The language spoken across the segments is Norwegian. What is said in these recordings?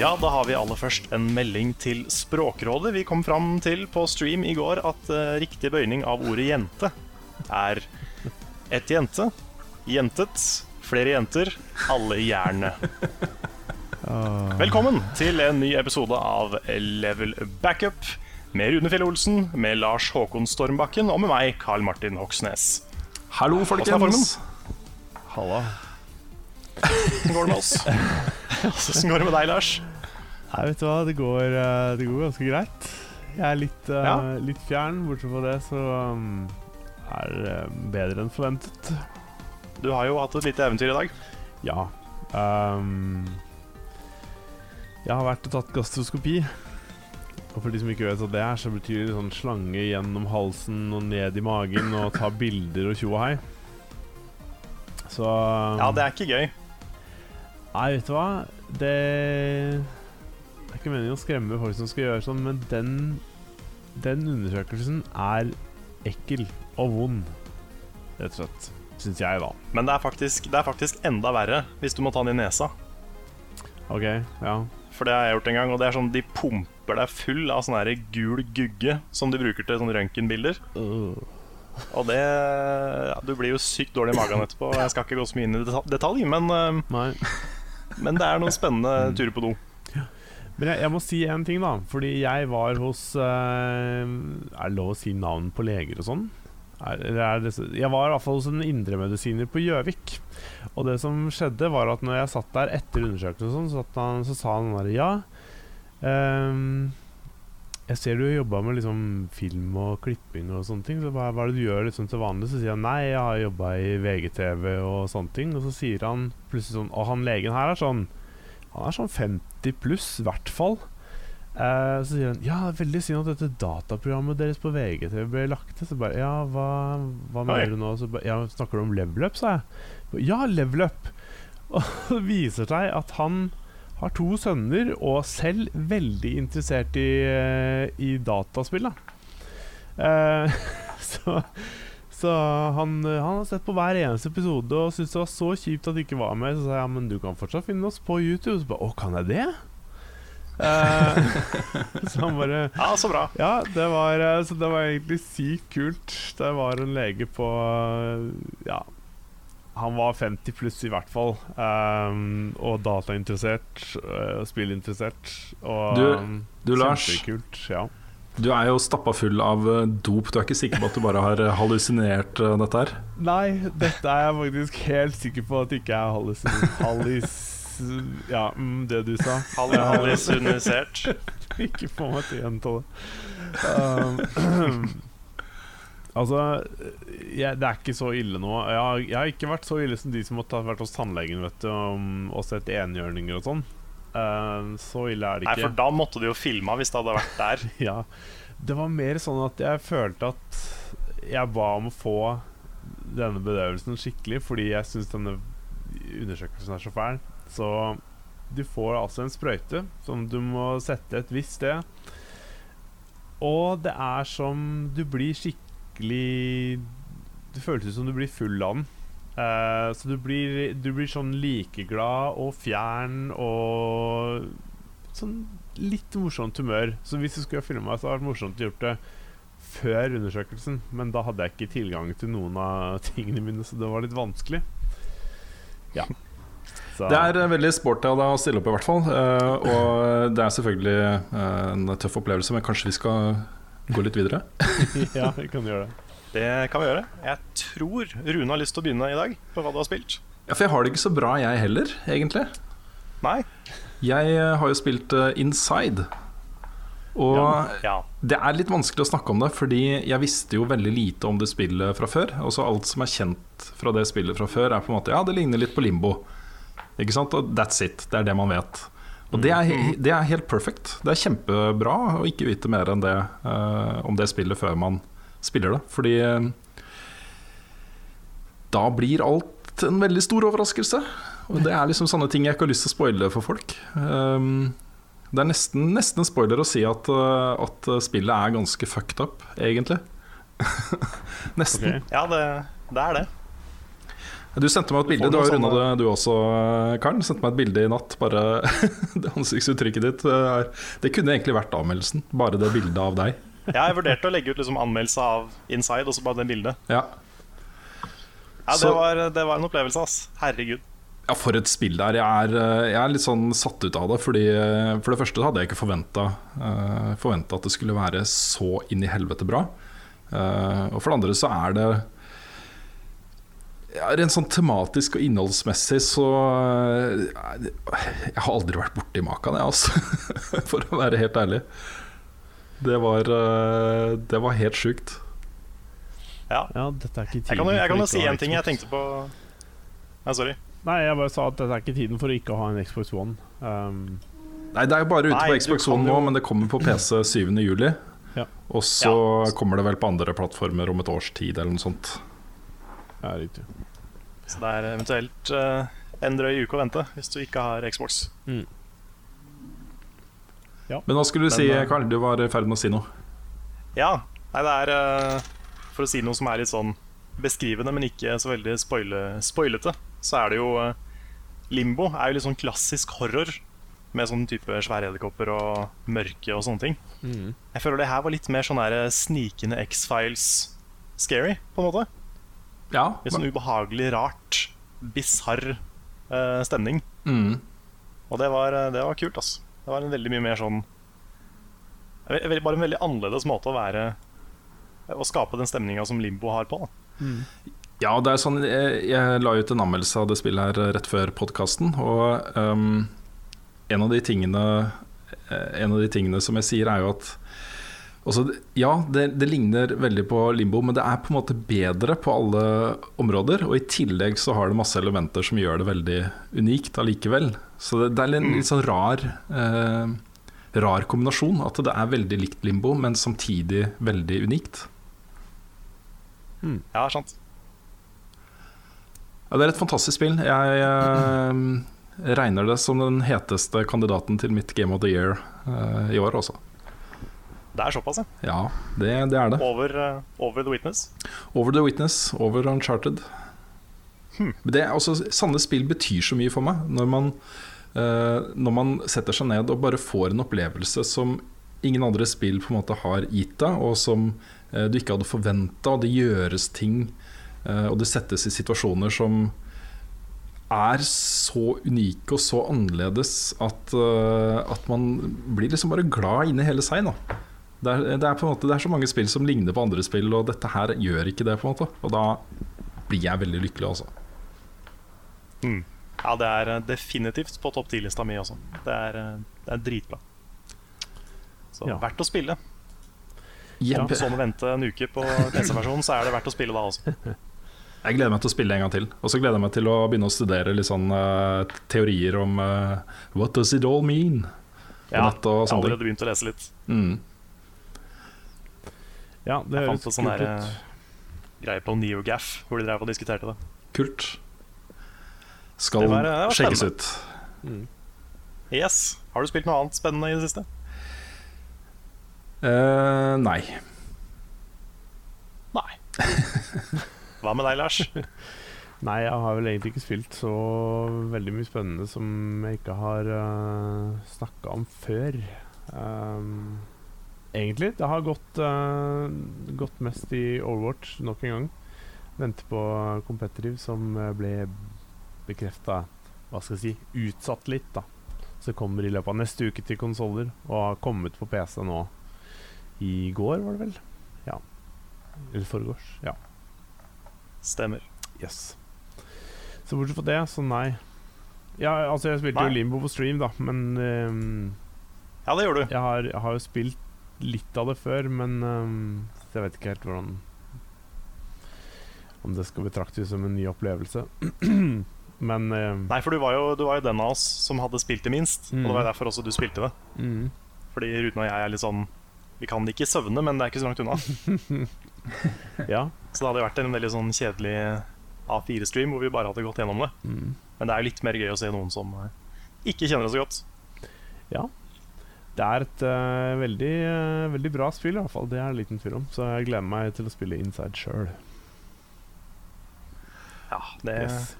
Ja, da har vi aller først en melding til Språkrådet. Vi kom fram til på stream i går at uh, riktig bøyning av ordet jente er ett jente, jentet, flere jenter, alle gjerne. Velkommen til en ny episode av Level Backup med Rune Fjell Olsen, med Lars Håkon Stormbakken og med meg, Carl Martin Hoksnes. Hallo, folkens. Halla. Hvordan går det med oss? Hvordan går det med deg, Lars? Nei, vet du hva, det går, eh, det går ganske greit. Jeg er litt, uh, Ja. litt fjern, bortsett fra det, så um, er det bedre enn forventet. Du har jo hatt et lite eventyr i dag. Ja. Um, jeg har vært og tatt gastroskopi. Og for de som ikke vet hva det er, så betyr det sånn slange gjennom halsen og ned i magen og ta bilder og tjo og hei. Så Ja, det er ikke gøy. Nei, vet du hva? Det Det er ikke meningen å skremme folk som skal gjøre sånn, men den Den undersøkelsen er ekkel og vond, rett og slett. Syns jeg, da. Men det er, faktisk, det er faktisk enda verre hvis du må ta den i nesa. OK, ja. For det har jeg gjort en gang. Og det er sånn De pumper deg full av sånn gul gugge som de bruker til sånne røntgenbilder. Og det ja, Du blir jo sykt dårlig i magen etterpå. Jeg skal ikke gå så mye inn i detalj, men, men det er noen spennende turer på do. Men jeg, jeg må si en ting, da. Fordi jeg var hos uh, Er det lov å si navn på leger og sånn? Jeg var i hvert fall hos en indremedisiner på Gjøvik. Og det som skjedde, var at når jeg satt der etter undersøkelsen, sånn, så, han, så sa han bare ja. Um, jeg ser du jobba med liksom film og klipping og sånne ting. Så hva, hva er det du gjør liksom til vanlig? Så sier han nei, jeg har jobba i VGTV og sånne ting. Og så sier han plutselig sånn Og han legen her er sånn Han er sånn 50 pluss, i hvert fall. Eh, så sier han ja, veldig synd at dette dataprogrammet deres på VGTV ble lagt til. Så bare ja, hva, hva mener du nå? Så bare, ja, snakker du om level up, sa jeg. Ja, level up! Og det viser seg at han har to sønner, og selv veldig interessert i, eh, i dataspill. Da. Eh, så så han, han har sett på hver eneste episode og syntes det var så kjipt at de ikke var med. Så sa jeg ja, men du kan fortsatt finne oss på YouTube. Så bare, å, kan jeg det? Eh, så han bare Ja, så bra. ja, det var, eh, så det var egentlig sykt kult. Det var en lege på eh, Ja, han var 50 pluss i hvert fall. Um, og datainteressert, uh, spillinteressert. Og Du- um, du, Lars. Ja. Du er jo stappa full av eh, dop. Du er ikke sikker på at du bare har eh, hallusinert eh, dette her? Nei, dette er jeg faktisk helt sikker på at ikke er hallusin... Hallis... Ja, mm, det du sa. Hallisunisert. ikke få meg til å gjenta det. Um, altså, jeg, det er ikke så ille nå. Jeg har, jeg har ikke vært så ille som de som har vært hos tannlegen vet du, og, og sett enhjørninger og sånn. Um, så ille er det ikke. Nei, for da måtte du jo filma hvis det hadde vært der. Ja, det var mer sånn at jeg følte at jeg ba om å få denne bedøvelsen skikkelig fordi jeg syns denne undersøkelsen er så fæl. Så du får altså en sprøyte som du må sette et visst sted. Og det er som Du blir skikkelig Det føles ut som du blir full av den. Eh, så du blir, du blir sånn likeglad og fjern og sånn litt morsomt humør. Så hvis du skulle filma, så hadde det vært morsomt å gjort det før undersøkelsen. Men da hadde jeg ikke tilgang til noen av tingene mine, så det var litt vanskelig. Ja. Så, Det er eh, veldig sporty av deg å stille opp, i hvert fall. Uh, og det er selvfølgelig en tøff opplevelse, men kanskje vi skal gå litt videre? ja, vi kan gjøre det. Det kan vi gjøre. Jeg tror Rune har lyst til å begynne i dag på hva du har spilt. Ja, For jeg har det ikke så bra, jeg heller, egentlig. Nei? Jeg eh, har jo spilt uh, Inside. Og Ja. det er litt vanskelig å snakke om det, fordi jeg visste jo veldig lite om det spillet fra før. Og så alt som er kjent fra det spillet fra før, er på en måte Ja, det ligner litt på Limbo. Ikke sant? Og that's it. Det er det man vet. Og det er, det er helt perfect. Det er kjempebra å ikke vite mer enn det uh, om det spillet før man spiller det. Fordi eh, da blir alt en veldig stor overraskelse. Og det er liksom sånne ting jeg ikke har lyst til å spoile for folk. Um, det er nesten, nesten spoiler å si at, uh, at spillet er ganske fucked up, egentlig. nesten. Okay. Ja, det, det er det. Du sendte meg et bilde, du har jo runda sånn, det du også, Karen. Sendte meg et bilde i natt. Bare det ansiktsuttrykket ditt eh, er Det kunne egentlig vært anmeldelsen. Bare det bildet av deg. Ja, jeg vurderte å legge ut liksom anmeldelse av Inside, og så bare det bildet. Ja, Ja, Så- det var, det var en opplevelse, ass. Herregud. ja for et spill der. Jeg er, eh, jeg er litt sånn satt ut av det. Fordi eh, For det første hadde jeg ikke forventa at det skulle være så inn i helvete bra. Uh, og for det andre så er det ja, Rent sånn tematisk og innholdsmessig så eh, Jeg har aldri vært borti maken, jeg, altså. For å være helt ærlig. Det var, eh, det var helt sjukt. Ja. Ja, dette er ikke tiden Jeg kan jeg kan jo ikke si én en ting jeg tenkte på Nei, sorry. Nei, jeg bare sa at dette er ikke tiden for å ikke ha en Xbox One. Um, Nei, det er jo bare ute Nei, på Xbox One nå, men det kommer på PC 7. juli. Ja. Og så Ja. kommer det vel på andre plattformer om et års tid eller noe sånt. ja, riktig. Så det er eventuelt uh, en drøy uke å vente hvis du ikke har Xbox. Men hva skulle du Men, si, eh, Karl? Du var i ferd med å si noe. Ja, nei, det er eh, For å si noe som er litt sånn beskrivende, men ikke så veldig spoile, spoilete, så er det jo eh, Limbo er jo litt sånn klassisk horror. Med sånn type svære edderkopper og mørke og sånne ting. Mm. Jeg føler det her var litt mer sånn der snikende X-Files-scary, på en måte. Ja. Litt sånn ubehagelig, rart, bisarr uh, stemning. Mm. Og det var, det var kult, ass. Det var en veldig mye mer sånn Bare en veldig annerledes måte å være Å skape den stemninga som Limbo har på. Da. Ja, det er sånn Jeg, jeg la ut en anmeldelse av det spillet her rett før podkasten, og um, en av de tingene eh, En av de tingene som jeg sier, er jo at også, Ja, det, det ligner veldig på Limbo, men det er på en måte bedre på alle områder. Og i tillegg så har det masse elementer som gjør det veldig unikt allikevel. Så det, det er en litt sånn rar eh, Rar kombinasjon. At det er veldig likt Limbo, men samtidig veldig unikt. Ja, sant. Ja, det er et fantastisk spill. Jeg eh, regner det som den heteste kandidaten til mitt Game of the Year eh, i år også. Det er såpass, ja. Ja, det, det er det. Over, uh, over The Witness. Over The Witness, over Uncharted. Hmm. Det, altså, Sanne spill betyr så mye for meg. Når man, uh, når man setter seg ned og bare får en opplevelse som ingen andre spill på en måte har gitt deg, og som uh, du ikke hadde forventa, og det gjøres ting, og det settes i situasjoner som er så unike og så annerledes at, uh, at man blir liksom bare glad inni hele seg. Da. Det, er, det, er på en måte, det er så mange spill som ligner på andre spill, og dette her gjør ikke det. på en måte Og da blir jeg veldig lykkelig, altså. Mm. Ja, det er eh, definitivt på topp 10-lista mi også. Det er, eh, det er dritbra. Så Ja. verdt å spille. Jepp. Om så må vente en uke på PC-versjonen, så er det verdt å spille da også. Jeg gleder meg til å spille en gang til. Og så gleder jeg meg til å begynne å studere litt sånn uh, teorier om uh, What does it all mean? På Ja, jeg har sånne ting. allerede begynt å lese litt. Mm. Ja, det Jeg fant en sånn der, greie på NeoGaf hvor de drev og diskuterte det. Kult. Skal Det var- det var sjekkes ut. Mm. Yes. Har du spilt noe annet spennende i det siste? Uh, nei. Nei. Hva med deg, Lars? Nei, jeg har vel egentlig ikke spilt så veldig mye spennende som jeg ikke har uh, snakka om før. Um, egentlig. Det har gått, uh, gått mest i Overwatch nok en gang. Venter på Competitive, som eh, ble bekrefta Hva skal jeg si utsatt litt, da. Så kommer i løpet av neste uke til konsoller, og har kommet på PC nå i går, var det vel? Ja. Eller foregårs. Ja. Stemmer. Yes. Så bortsett fra det, så nei. Ja, altså jeg spilte Nei. jo Limbo på stream, da, men um, Ja, det gjorde du. jeg, har, jeg har jo spilt litt av det før, men um, jeg vet ikke helt hvordan Om det skal betraktes som en ny opplevelse. men ehm, Nei, for du var, jo, du var jo den av oss som hadde spilt det minst. Mm. Og det var derfor også du spilte det. mm, Fordi Ruten og jeg er litt sånn Vi kan ikke søvne, men det er ikke så langt unna. Ja. Så det hadde vært en veldig sånn kjedelig A4-stream hvor vi bare hadde gått gjennom det. Mm. Men det er jo litt mer gøy å se noen som eh, ikke kjenner det så godt. Det er et uh, veldig, uh, veldig bra spill, i hvert fall. Det er det liten tvil om. Så jeg gleder meg til å spille Inside sjøl. Ja, det, Yes.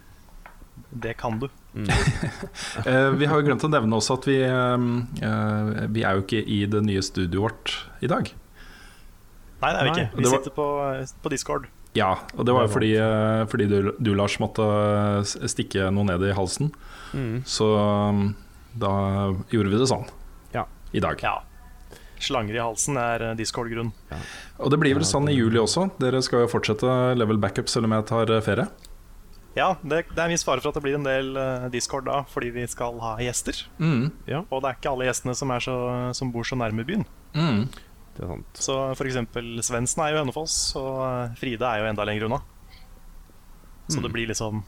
det kan du. Eh, vi har jo glemt å nevne også at vi, eh, eh, vi er jo ikke i det nye studioet vårt i dag. Nei, det er vi ikke. Vi var- sitter på, på Discord. Ja, og det var jo fordi, fordi du, du, Lars, måtte stikke noe ned i halsen. Mm. Så um, da gjorde vi det sånn. I dag. Ja. Slanger i halsen er eh, Discord-grunn. Og det blir vel sånn i juli også. Dere skal jo fortsette level backup selv om jeg tar eh, ferie. Ja, det, det er en viss fare for at det blir en del eh, Discord da, fordi vi skal ha gjester. Mm. Ja, Og det er ikke alle gjestene som, er så, som bor så nærme byen. Mm. det er sant. Så f.eks. Svendsen er jo i Hønefoss, og Fride er jo enda lenger unna. Så Mm. det blir liksom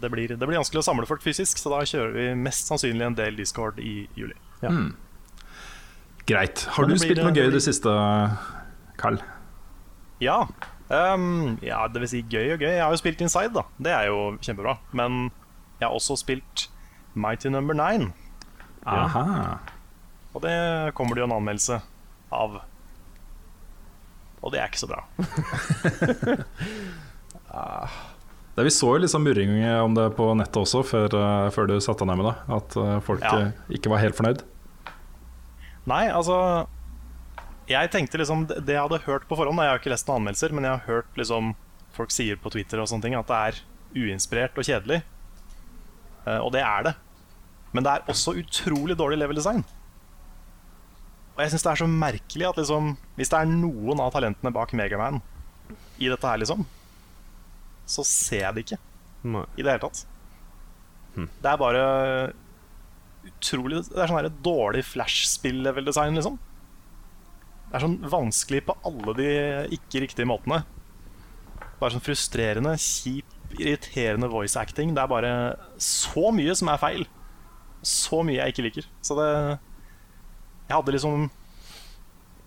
det blir, det blir vanskelig å samle folk fysisk, så da kjører vi mest sannsynlig en del Discord i juli. Ja. Mm. Greit. Har du spilt noe det gøy i det siste, Carl? Ja. Um, ja, det vil si gøy og gøy. Jeg har jo spilt Inside, da. Det er jo kjempebra. Men jeg har også spilt Mighty Number Nine. Aha. Og det kommer det jo en anmeldelse av. Og det er ikke så bra. Det, vi så jo liksom murring om det på nettet også, før, eh, før du satte deg ned med det. At eh, folk Ja. eh, ikke var helt fornøyd. Nei, altså Jeg tenkte liksom Det jeg hadde hørt på forhånd, jeg har ikke lest noen anmeldelser, men jeg har hørt liksom folk sier på Twitter og sånne ting at det er uinspirert og kjedelig. Eh, og det er det. Men det er også utrolig dårlig level design. Og jeg syns det er så merkelig at liksom hvis det er noen av talentene bak Megaman i dette her, liksom, så ser jeg det ikke Nei. i det hele tatt. Det er bare utrolig Det er sånn her dårlig Flash-spill-level-design, liksom. Det er sånn vanskelig på alle de ikke riktige måtene. Bare sånn frustrerende, kjip, irriterende voice acting. Det er bare så mye som er feil. Så mye jeg ikke liker. Så det Jeg hadde liksom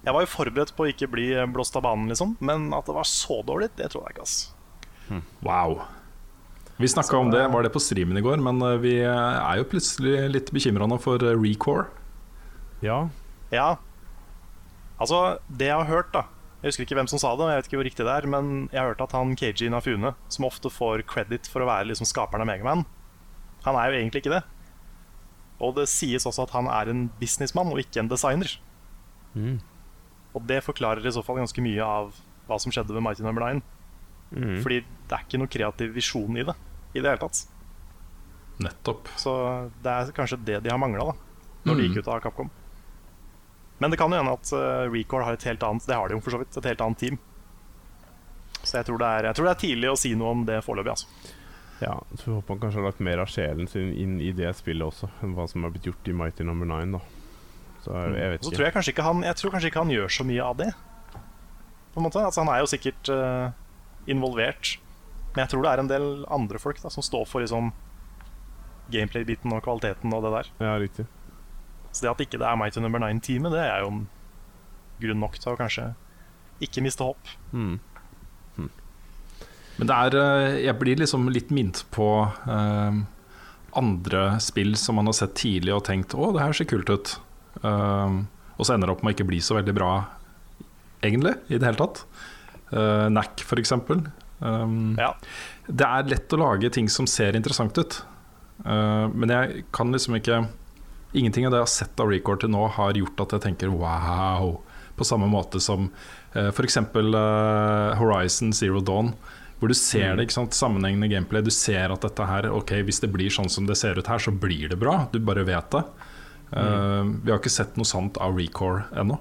Jeg var jo forberedt på å ikke bli blåst av banen, liksom. Men at det var så dårlig, det tror jeg ikke, ass. Wow. Vi snakka om det, var det på streamen i går, men eh, vi eh, er jo plutselig litt bekymra nå for eh, Recore. Ja. Ja. Altså, det jeg har hørt, da Jeg husker ikke hvem som sa det, men jeg vet ikke hvor riktig det er, men jeg har hørt at han KG Nafune, som ofte får credit for å være liksom skaperen av Megaman, han er jo egentlig ikke det. Og det sies også at han er en businessmann og ikke en designer. Mm. Og det forklarer i så fall ganske mye av hva som skjedde med Mighty Number 9. Mm. Fordi det er ikke noe kreativ visjon i det i det hele tatt. Nettopp. Så det er kanskje det de har mangla når når de Mm. gikk ut av Capcom. Men det kan jo hende at uh, Recore har et helt annet Det har de jo for så vidt, et helt annet team. Så jeg tror det er, jeg tror det er tidlig å si noe om det foreløpig. Altså. Ja, så vi håper han kanskje har lagt mer av sjelen sin inn i det spillet også, enn hva som er blitt gjort i Mighty Number 9, da. Så jeg, jeg vet Så ikke. tror jeg kanskje ikke han Jeg tror kanskje ikke han gjør så mye av det. På en måte, altså Han er jo sikkert uh, involvert, men jeg tror det er en del andre folk da som står for liksom gameplay-biten og kvaliteten og det der. Ja, riktig. Så det at ikke det er meg til nummer 9-teamet, det er jo grunn nok til å kanskje ikke miste håp. Mm. Men det er eh, Jeg blir liksom litt minnet på eh, andre spill som man har sett tidlig og tenkt 'Å, det her ser kult ut'. Eh, og så ender det opp med å ikke bli så veldig bra, egentlig, i det hele tatt. Uh, Knack, for eksempel. Um, Ja. Det er lett å lage ting som ser interessant ut, uh, men jeg kan liksom ikke Ingenting av det jeg har sett av Record til nå, har gjort at jeg tenker wow. På samme måte som uh, f.eks. Uh, Horizon Zero Dawn, hvor du ser det, ikke sant, sammenhengende gameplay. Du ser at dette her, ok, hvis det blir sånn som det ser ut her, så blir det bra. Du bare vet det. Uh, Vi har ikke sett noe sant av Recore ennå.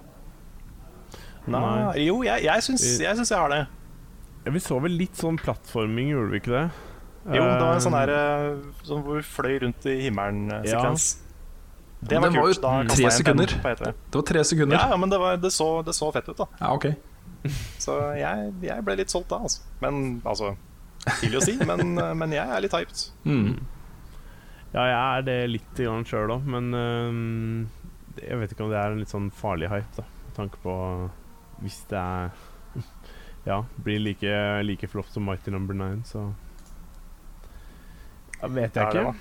Nei. Jo, jeg, jeg, syns, jeg jeg har det. Ja, vi så vel litt sånn plattforming, gjorde vi ikke det? Jo, det var en sånn Eh, her eh, sånn hvor vi fløy rundt i himmelen-sekvens. Det det var var kult. jo tre sekunder. penn på E3. Det var tre sekunder. Ja, ja, men det, var, det, så, det så fett ut, da. Ja, ok. Så jeg, jeg ble litt solgt da, altså. Men altså Tidlig å si, men, men jeg er litt hyped. Mm. Ja, jeg er det litt sjøl òg, men um, jeg vet ikke om det er en litt sånn farlig hype, da. Med tanke på hvis det er Ja, blir like, like flott som Mighty Number 9, så Da Vet jeg ja, ikke.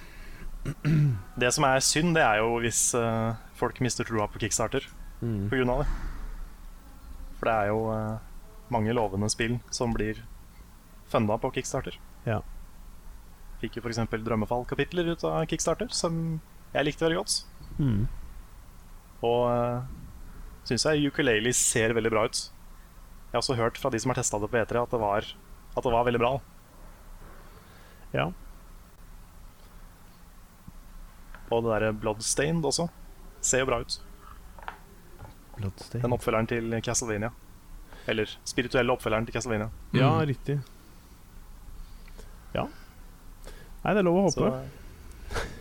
Det, Det som er synd, det er jo hvis uh, folk mister troa på Kickstarter Mm. på grunn av det. For det er jo uh, mange lovende spill som blir funda på Kickstarter. Ja. Fikk jo f.eks. Drømmefall-kapitler ut av Kickstarter, som jeg likte veldig godt. Mm. Og uh, syns jeg ukulele ser veldig bra ut. Jeg har også hørt fra de som har testa det på E3, at det var, at det var veldig bra. Ja. Og det derre Bloodstained også ser jo bra ut. Bloodstained. Den oppfølgeren til Castlevania. Eller spirituelle oppfølgeren til Castlevania. Ja, Mm. riktig. Ja. Nei, det er lov å Så håpe.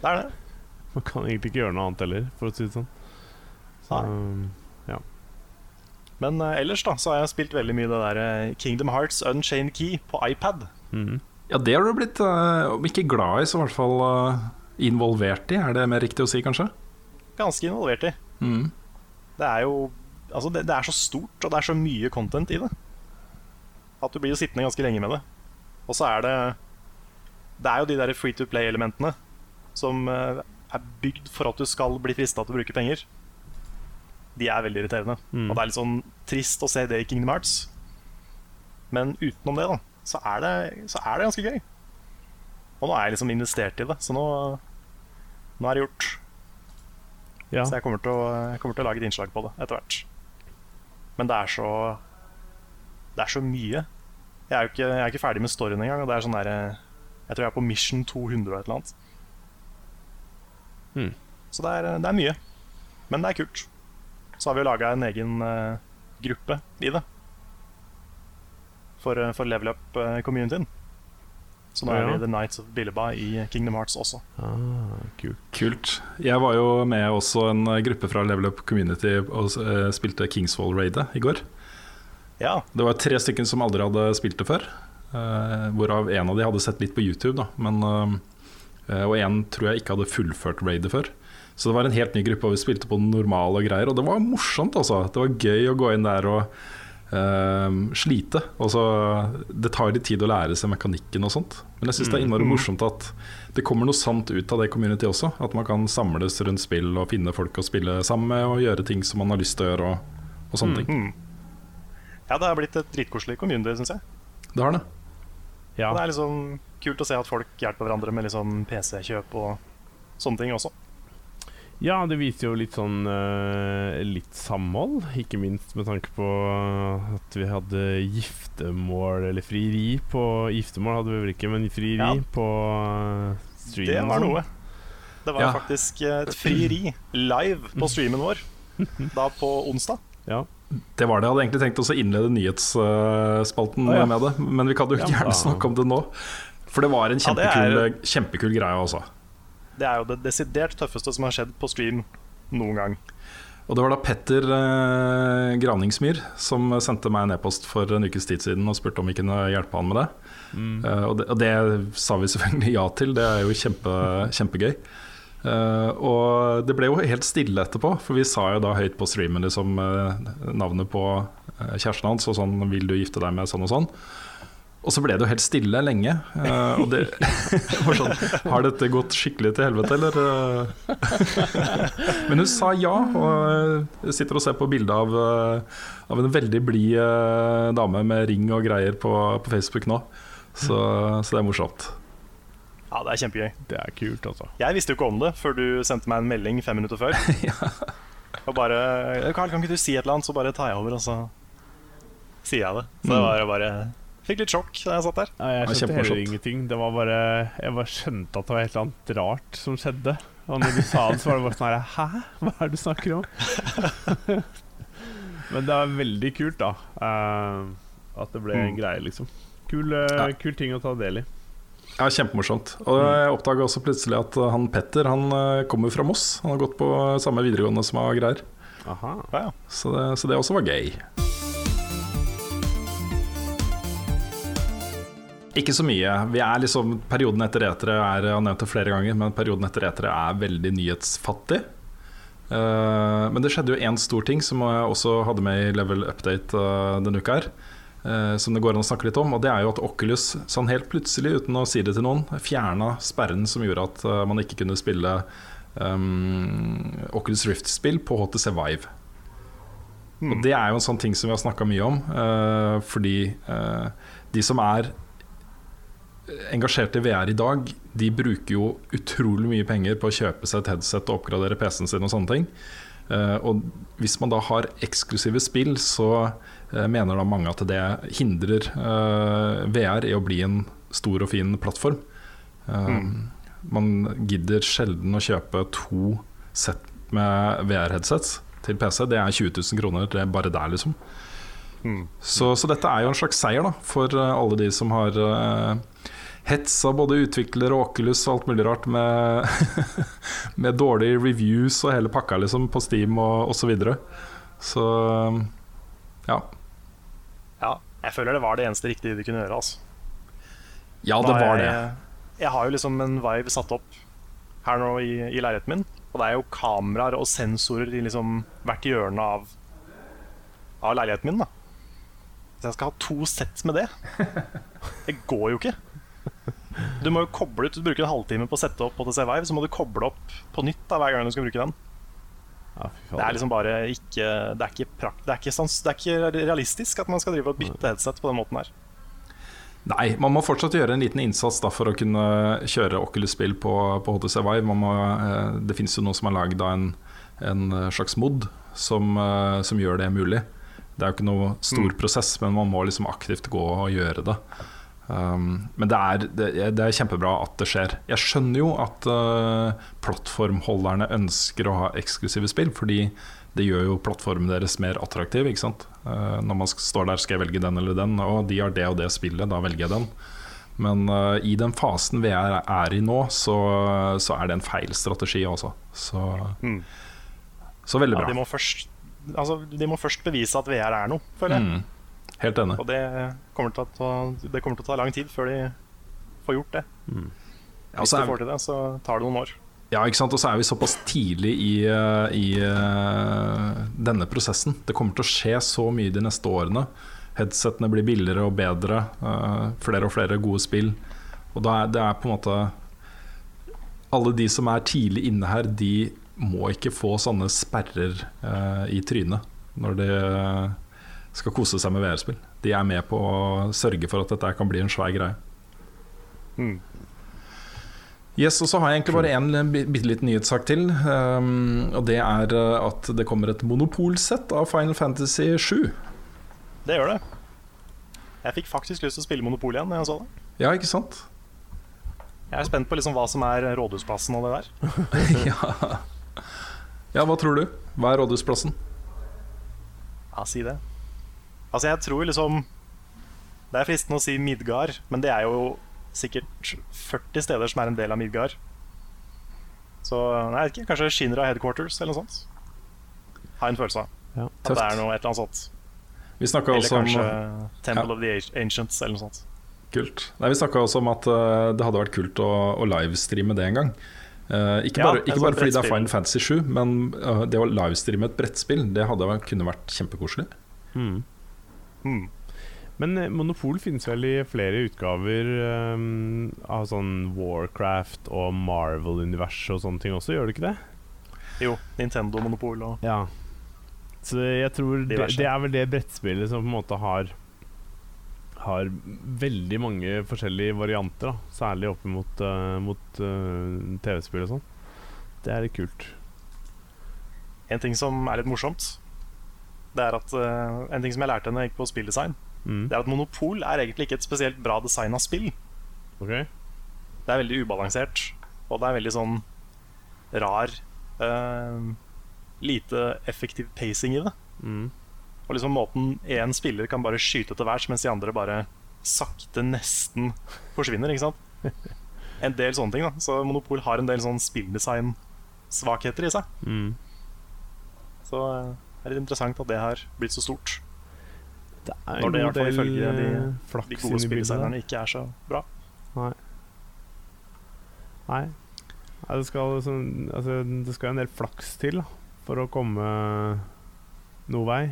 det er det. Man kan egentlig ikke gjøre noe annet heller, for å si det sånn. Så, Men eh, ellers da så har jeg spilt veldig mye det der eh, Kingdom Hearts Unchained Key på iPad. Mm. Ja, det har du blitt, eh, om ikke glad i, så i hvert fall involvert i. Er det mer riktig å si, kanskje? Ganske involvert i. Mm. Det er jo Altså, det, det er så stort, og det er så mye content i det. At du blir jo sittende ganske lenge med det. Og så er det Det er jo de der free to play-elementene som er bygd for at du skal bli frista til å bruke penger. De er veldig irriterende. Mm. Og det er litt sånn trist å se det i Kingdom Hearts. Men utenom det, da, så er det, så er det ganske gøy. Og nå er jeg liksom investert i det, så nå, nå er det gjort. ja. Så jeg kommer, til å, jeg kommer til å lage et innslag på det etter hvert. Men det er så Det er så mye. Jeg er jo ikke, jeg er ikke ferdig med storyen engang. Og det er sånn der, jeg tror jeg er på mission 200 og et eller annet. Mm. Så det er, det er mye. Men det er kult. Så har vi jo laga en egen eh, gruppe i det. For, eh, for level up-communityen. Så nå Ja. er vi The Nights of Billeba i Kingdom Hearts også. Ah, kult. Kult. Jeg var jo med også en eh, gruppe fra Level Up Community og eh, spilte Kingsfall-raidet i går. Ja, Det var tre stykker som aldri hadde spilt det før. eh, hvorav en av de hadde sett litt på YouTube, da. Men, eh, og en tror jeg ikke hadde fullført raidet før. Så det var en helt ny gruppe, og vi spilte på normal og greier. Og det var morsomt, altså. Det var gøy å gå inn der og uh, slite. Og så, det tar litt tid å lære seg mekanikken og sånt. Men jeg syns det er innmari morsomt at det kommer noe sant ut av det community også. At man kan samles rundt spill og finne folk å spille sammen med og gjøre ting som man har lyst til å gjøre. Og, og sånne ting. Mm. Ja, det har blitt et dritkoselig community, syns jeg. Det har det. Ja. Og det er liksom kult å se at folk hjelper hverandre med liksom PC-kjøp og sånne ting også. Ja, det viser jo litt sånn uh, Litt samhold, ikke minst med tanke på at vi hadde giftermål, eller frieri på Giftermål hadde vi vel ikke, men frieri Ja. på uh, streamen. Det var noe. Det var Ja. faktisk eh, et frieri live på streamen vår da på onsdag. Ja. Det var det. Jeg hadde egentlig tenkt å innlede nyhetsspalten ah, ja. med det, men vi kan jo Ja, gjerne snakke om det nå. For det var en kjempekul, er- kjempekul greie også. Det er jo det desidert tøffeste som har skjedd på stream noen gang. Og det var da Petter eh, Graningsmyr som sendte meg en e-post for en ukes tid siden og spurte om vi kunne hjelpe han med det. Mm. Uh, og, det og det sa vi selvfølgelig ja til, det er jo kjempe, kjempegøy. Uh, og det ble jo helt stille etterpå, for vi sa jo da høyt på streamen liksom, uh, navnet på kjæresten hans og sånn 'Vil du gifte deg med sånn og sånn?' Og så ble det jo helt stille lenge. Uh, og det var sånn Har dette gått skikkelig til helvete, eller? eh? Men hun sa ja, og jeg sitter og ser på bilde av, eh, av en veldig blid eh, dame med ring og greier på, på Facebook nå. Så, så det er morsomt. Ja, det er kjempegøy. Det er kult, altså. Jeg visste jo ikke om det før du sendte meg en melding fem minutter før. Og bare 'Carl, kan ikke du si et eller annet, så bare tar jeg over', og så sier jeg det. Så det var bare Fikk litt sjokk da jeg satt der. Ja, jeg skjønte heller ingenting. Det var bare Jeg bare skjønte at det var et eller annet rart som skjedde. Og når du sa det, så var det bare sånn her Hæ? Hva er det du snakker om? Men det var veldig kult, da. Uh, at det ble en Mm. greie, liksom. Kul, uh, Ja. kul ting å ta del i. Ja, Kjempemorsomt. Og jeg oppdaga også plutselig at uh, han Petter han kommer fra Moss. Han har gått på samme videregående som har greier. Aha. Ja, ja. Så det, så det også var gøy. Ikke så mye. Vi er liksom, Perioden etter etere er jeg har nevnt det flere ganger, men perioden etter etere er veldig nyhetsfattig. Uh, men det skjedde jo én stor ting som jeg også hadde med i Level Update uh, denne uka. her uh, Som det går an å snakke litt om. Og det er jo at Oculus sånn helt plutselig, uten å si det til noen, fjerna sperren som gjorde at man ikke kunne spille um, Oculus Rift-spill på HTC Vive. Og det er jo en sånn ting som vi har snakka mye om. fordi de som er engasjerte i VR i dag, de bruker jo utrolig mye penger på å kjøpe seg et headset og oppgradere PC-en sin og sånne ting. Eh, og hvis man da har eksklusive spill, så eh, mener da mange at det hindrer eh, VR i å bli en stor og fin plattform. Mm. Man gidder sjelden å kjøpe to sett med VR-headsets til PC. Det er 20 000 kroner det er bare der, liksom. Mm. Så, så dette er jo en slags seier da for alle de som har uh, hetsa både utviklere og Oculus og alt mulig rart med, med dårlige reviews og hele pakka liksom på Steam og osv. Så, videre. så ja. Ja, jeg føler det var det eneste riktige de kunne gjøre. altså. Ja, det var jeg, det. Jeg har jo liksom en vibe satt opp her nå i, i leiligheten min. Og det er jo kameraer og sensorer i liksom hvert hjørne av, av leiligheten min. da Så jeg skal ha to sett med det. Det går jo ikke. Du må jo koble ut Du bruker en halvtime på å sette opp HTC Vive, så må du koble opp på nytt da hver gang du skal bruke den. Ja, Det er liksom bare ikke Det er ikke, prakt, det er ikke, sans, det er ikke realistisk at man skal drive og bytte headset på den måten her. Nei, man må fortsatt gjøre en liten innsats da for å kunne kjøre Oculus-spill på, på HTC Vive. Man må, eh, det finnes jo noe som er lagd av en, en slags mod som, eh, som gjør det mulig. Det er jo ikke noe stor prosess, men man må liksom aktivt gå og gjøre det. Um, men det er, det, det er kjempebra at det skjer. Jeg skjønner jo at uh, plattformholderne ønsker å ha eksklusive spill, fordi det gjør jo plattformen deres mer attraktiv. Ikke sant? Uh, når man står der, skal jeg velge den eller den? Og de har det og det spillet, da velger jeg den. Men uh, i den fasen VR er i nå, så, så er det en feil strategi også. Så, Mm. så veldig Ja, bra. de, må først, altså, de må først bevise at VR er noe, føler jeg. Mm. Helt enig. Og det kommer, ta, det kommer til å ta lang tid før de får gjort det. Ja, Hvis de får til det, så tar det noen år. Ja, ikke sant? Og så er vi såpass tidlig i, eh, i eh, denne prosessen. Det kommer til å skje så mye de neste årene. Headsettene blir billigere og bedre. eh, flere og flere gode spill. Og da er det er på en måte Alle de som er tidlig inne her, de må ikke få sånne sperrer i trynet når de skal kose seg med VR-spill. De er med på å sørge for at dette kan bli en svær greie. Mm. Yes, og så har jeg egentlig bare en bi- bitte liten nyhetssak til. Um, og det er uh, at det kommer et monopolsett av Final Fantasy 7. Det gjør det. Jeg fikk faktisk lyst til å spille Monopol igjen når jeg så det. Ja, ikke sant? Jeg er spent på liksom hva som er Rådhusplassen og det der. ja. ja, hva tror du? Hva er rådhusplassen? Ja, si det. Altså, jeg tror liksom Det er fristende å si Midgard, men det er jo sikkert 40 steder som er en del av Midgard. Så nei, jeg vet ikke, kanskje Shinra Headquarters eller noe sånt. Har en følelse av Ja. at det er noe et eller annet sånt. Vi Eller også om kanskje Temple ja. of the Ancients eller noe sånt. Kult. Nei, vi snakket også om at uh, det hadde vært kult å, å livestreame det en gang. Uh, ikke Ja, bare, ikke bare fordi det er. Final Fantasy 7, men uh, det å livestreame et brettspill, det hadde kunne vært kjempekoselig. Mm. Hmm. Men eh, Monopol finnes vel i flere utgaver um, av sånn Warcraft og Marvel-universet og sånne ting også, gjør det ikke det? Jo, Nintendo-monopol og Ja. Så jeg tror det, det er vel det brettspillet som på en måte har Har veldig mange forskjellige varianter, da. Særlig opp mot, uh, mot uh, TV-spill og sånn. Det er litt kult. En ting som er litt morsomt, det er at uh, En ting som jeg lærte henne gikk på spilldesign, Mm. det er at Monopol er egentlig ikke et spesielt bra design av spill. Okay. Det er veldig ubalansert, og det er veldig sånn rar uh, Lite effektiv pacing i det. Mm. Og liksom måten én spiller kan bare skyte til værs, mens de andre bare sakte nesten forsvinner. ikke sant? En del sånne ting. da Så Monopol har en del sånn spilldesign-svakheter i seg. Mm. Så eh, er litt interessant at det har blitt så stort. Det er Når det i hvert fall ifølge de- eh, De gode spilldesignerne ikke er så bra. Nei. Nei. Nei, det, skal, sånn, altså, det skal en del flaks til da, for å komme noe vei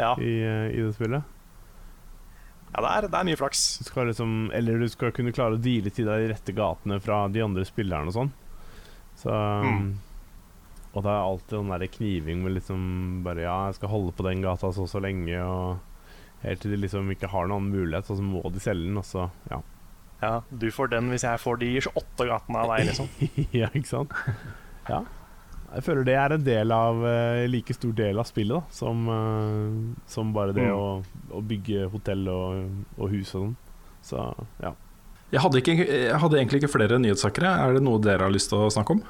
Ja, i, eh, i det spillet. ja det, er, det er mye flaks. Du skal liksom, eller du skal kunne klare å deale til deg de rette gatene fra de andre spillerne og sånn. Så Mm. Og det er alltid den derre kniving med liksom bare Ja, jeg skal holde på den gata så og så lenge, og helt til de liksom ikke har noen annen mulighet, og så må de selge den, og så Ja. Ja, du får den hvis jeg får de 28 gatene av deg, liksom. ja, ikke sant? Ja. Jeg føler det er en del av uh, like stor del av spillet da som, uh, som bare det Mm. å, å bygge hotell og, og hus og sånn. Så ja. Jeg hadde, ikke, jeg hadde egentlig ikke flere nyhetssakere. Er det noe dere har lyst til å snakke om?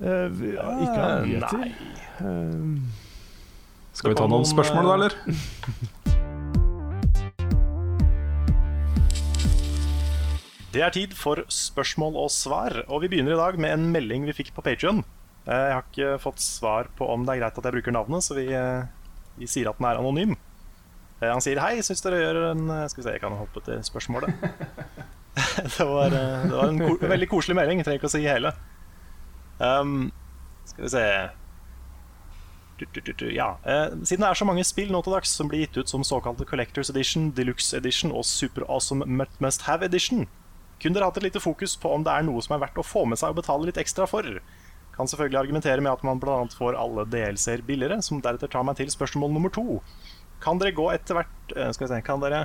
Eh, vi- ja, ikke av Eh, nyheter. Eh, Skal vi ta noen spørsmål, da, eh, eller? Det er tid for spørsmål og svar, og vi begynner i dag med en melding vi fikk på Patrion. Jeg har ikke fått svar på om det er greit at jeg bruker navnet, så vi, eh, vi sier at den er anonym. Eh, Han sier hei, syns dere gjør en eh, Skal vi se, jeg kan hoppe til spørsmålet. det, var, eh, det var en ko veldig koselig melding, jeg trenger ikke å si hele. Um, skal vi se du, du, du, Ja. Eh, siden det er så mange spill nå til dags som blir gitt ut som såkalte Collectors Edition, Deluxe Edition og Super Awesome Must- Must Have Edition, kunne dere hatt et lite fokus på om det er noe som er verdt å få med seg og betale litt ekstra for? Kan selvfølgelig argumentere med at man bl.a. får alle DLC-er billigere, som deretter tar meg til spørsmål nummer to. Kan dere gå etter hvert eh, Skal vi se Kan dere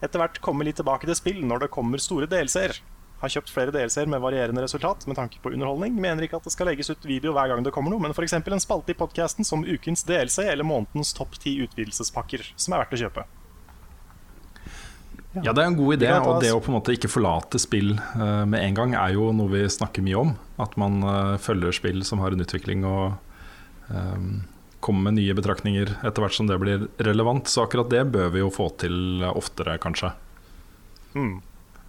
etter hvert komme litt tilbake til spill når det kommer store DLC-er? Har kjøpt flere DLC-er med varierende resultat med tanke på underholdning. Mener ikke at det skal legges ut video hver gang det kommer noe, men f.eks. en spalte i podkasten som ukens DLC eller månedens topp ti utvidelsespakker som er verdt å kjøpe. Ja, det er en god idé. Og det å på en måte ikke forlate spill uh, med en gang er jo noe vi snakker mye om. At man uh, følger spill som har en utvikling og um, kommer med nye betraktninger etter hvert som det blir relevant. Så akkurat det bør vi jo få til oftere, kanskje. Mm.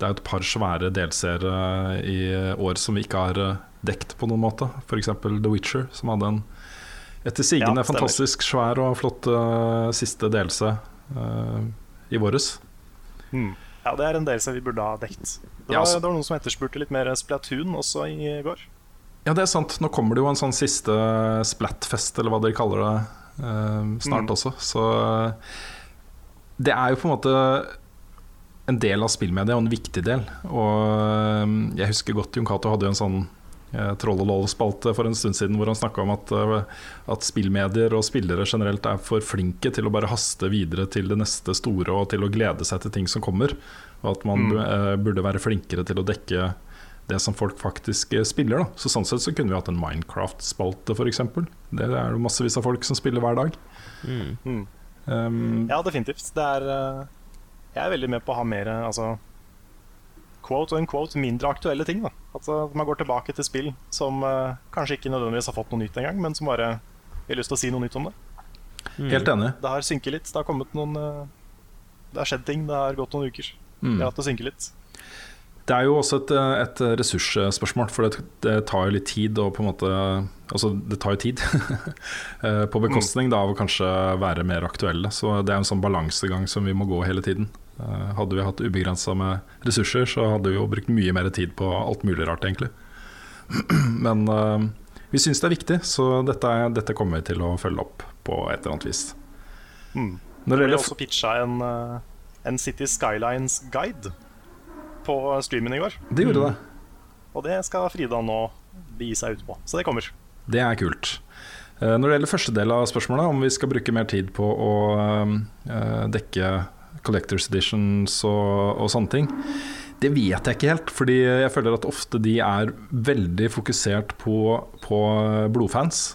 Det er et par svære delseere i år som vi ikke har eh, dekt på noen måte. F.eks. The Witcher, som hadde en etter sigende Ja, fantastisk svær og flott uh, siste delse uh, i våres. Mm. Ja, det er en delse vi burde ha dekt. Det var, Ja, altså- det var noen som etterspurte litt mer Splatoon også i går. Ja, det er sant. Nå kommer det jo en sånn siste Splatfest, eller hva dere kaller det, uh, snart Mm. også. Så det er jo på en måte en del av spillmedia, og en viktig del. Og eh, jeg husker godt Jon Cato hadde jo en sånn eh, Troll og Loll-spalte for en stund siden hvor han snakka om at, eh, at spillmedier og spillere generelt er for flinke til å bare haste videre til det neste store og til å glede seg til ting som kommer. Og at man Mm. eh, burde være flinkere til å dekke det som folk faktisk spiller. Da. Så Sånn sett så kunne vi hatt en Minecraft-spalte, f.eks. Det er det massevis av folk som spiller hver dag. mm. Mm. Um, Ja, definitivt. Det er Jeg er veldig med på å ha mer altså quote og en quote mindre aktuelle ting. da At eh, man går tilbake til spill som uh, kanskje ikke nødvendigvis har fått noe nytt engang, men som bare har lyst til å si noe nytt om det. Helt enig. Det har synket litt. Det har kommet noen uh, Det har skjedd ting. Det har gått noen uker. Mm. Det har hatt det synke litt. Det er jo også et, et ressursspørsmål, for det, det tar jo litt tid å på en måte Altså, det tar jo tid. Eh, på bekostning da, av å kanskje være mer aktuelle. Så det er en sånn balansegang som vi må gå hele tiden. Eh, Hadde vi hatt ubegrensa med ressurser, så hadde vi jo brukt mye mer tid på alt mulig rart, egentlig. Men eh, vi syns det er viktig, så dette, dette kommer vi til å følge opp på et eller annet vis. Mm. Når Det gjelder også pitcha en, eh, en City Skylines-guide på streamen i går. Det gjorde det. Og det skal Frida nå begi seg ut på. Så det kommer. Det er kult. Eh, Når det gjelder første del av spørsmålet, om vi skal bruke mer tid på å eh, dekke Collectors Editions og, og sånne ting, det vet jeg ikke helt. Fordi jeg føler at ofte de er veldig fokusert på, på blodfans.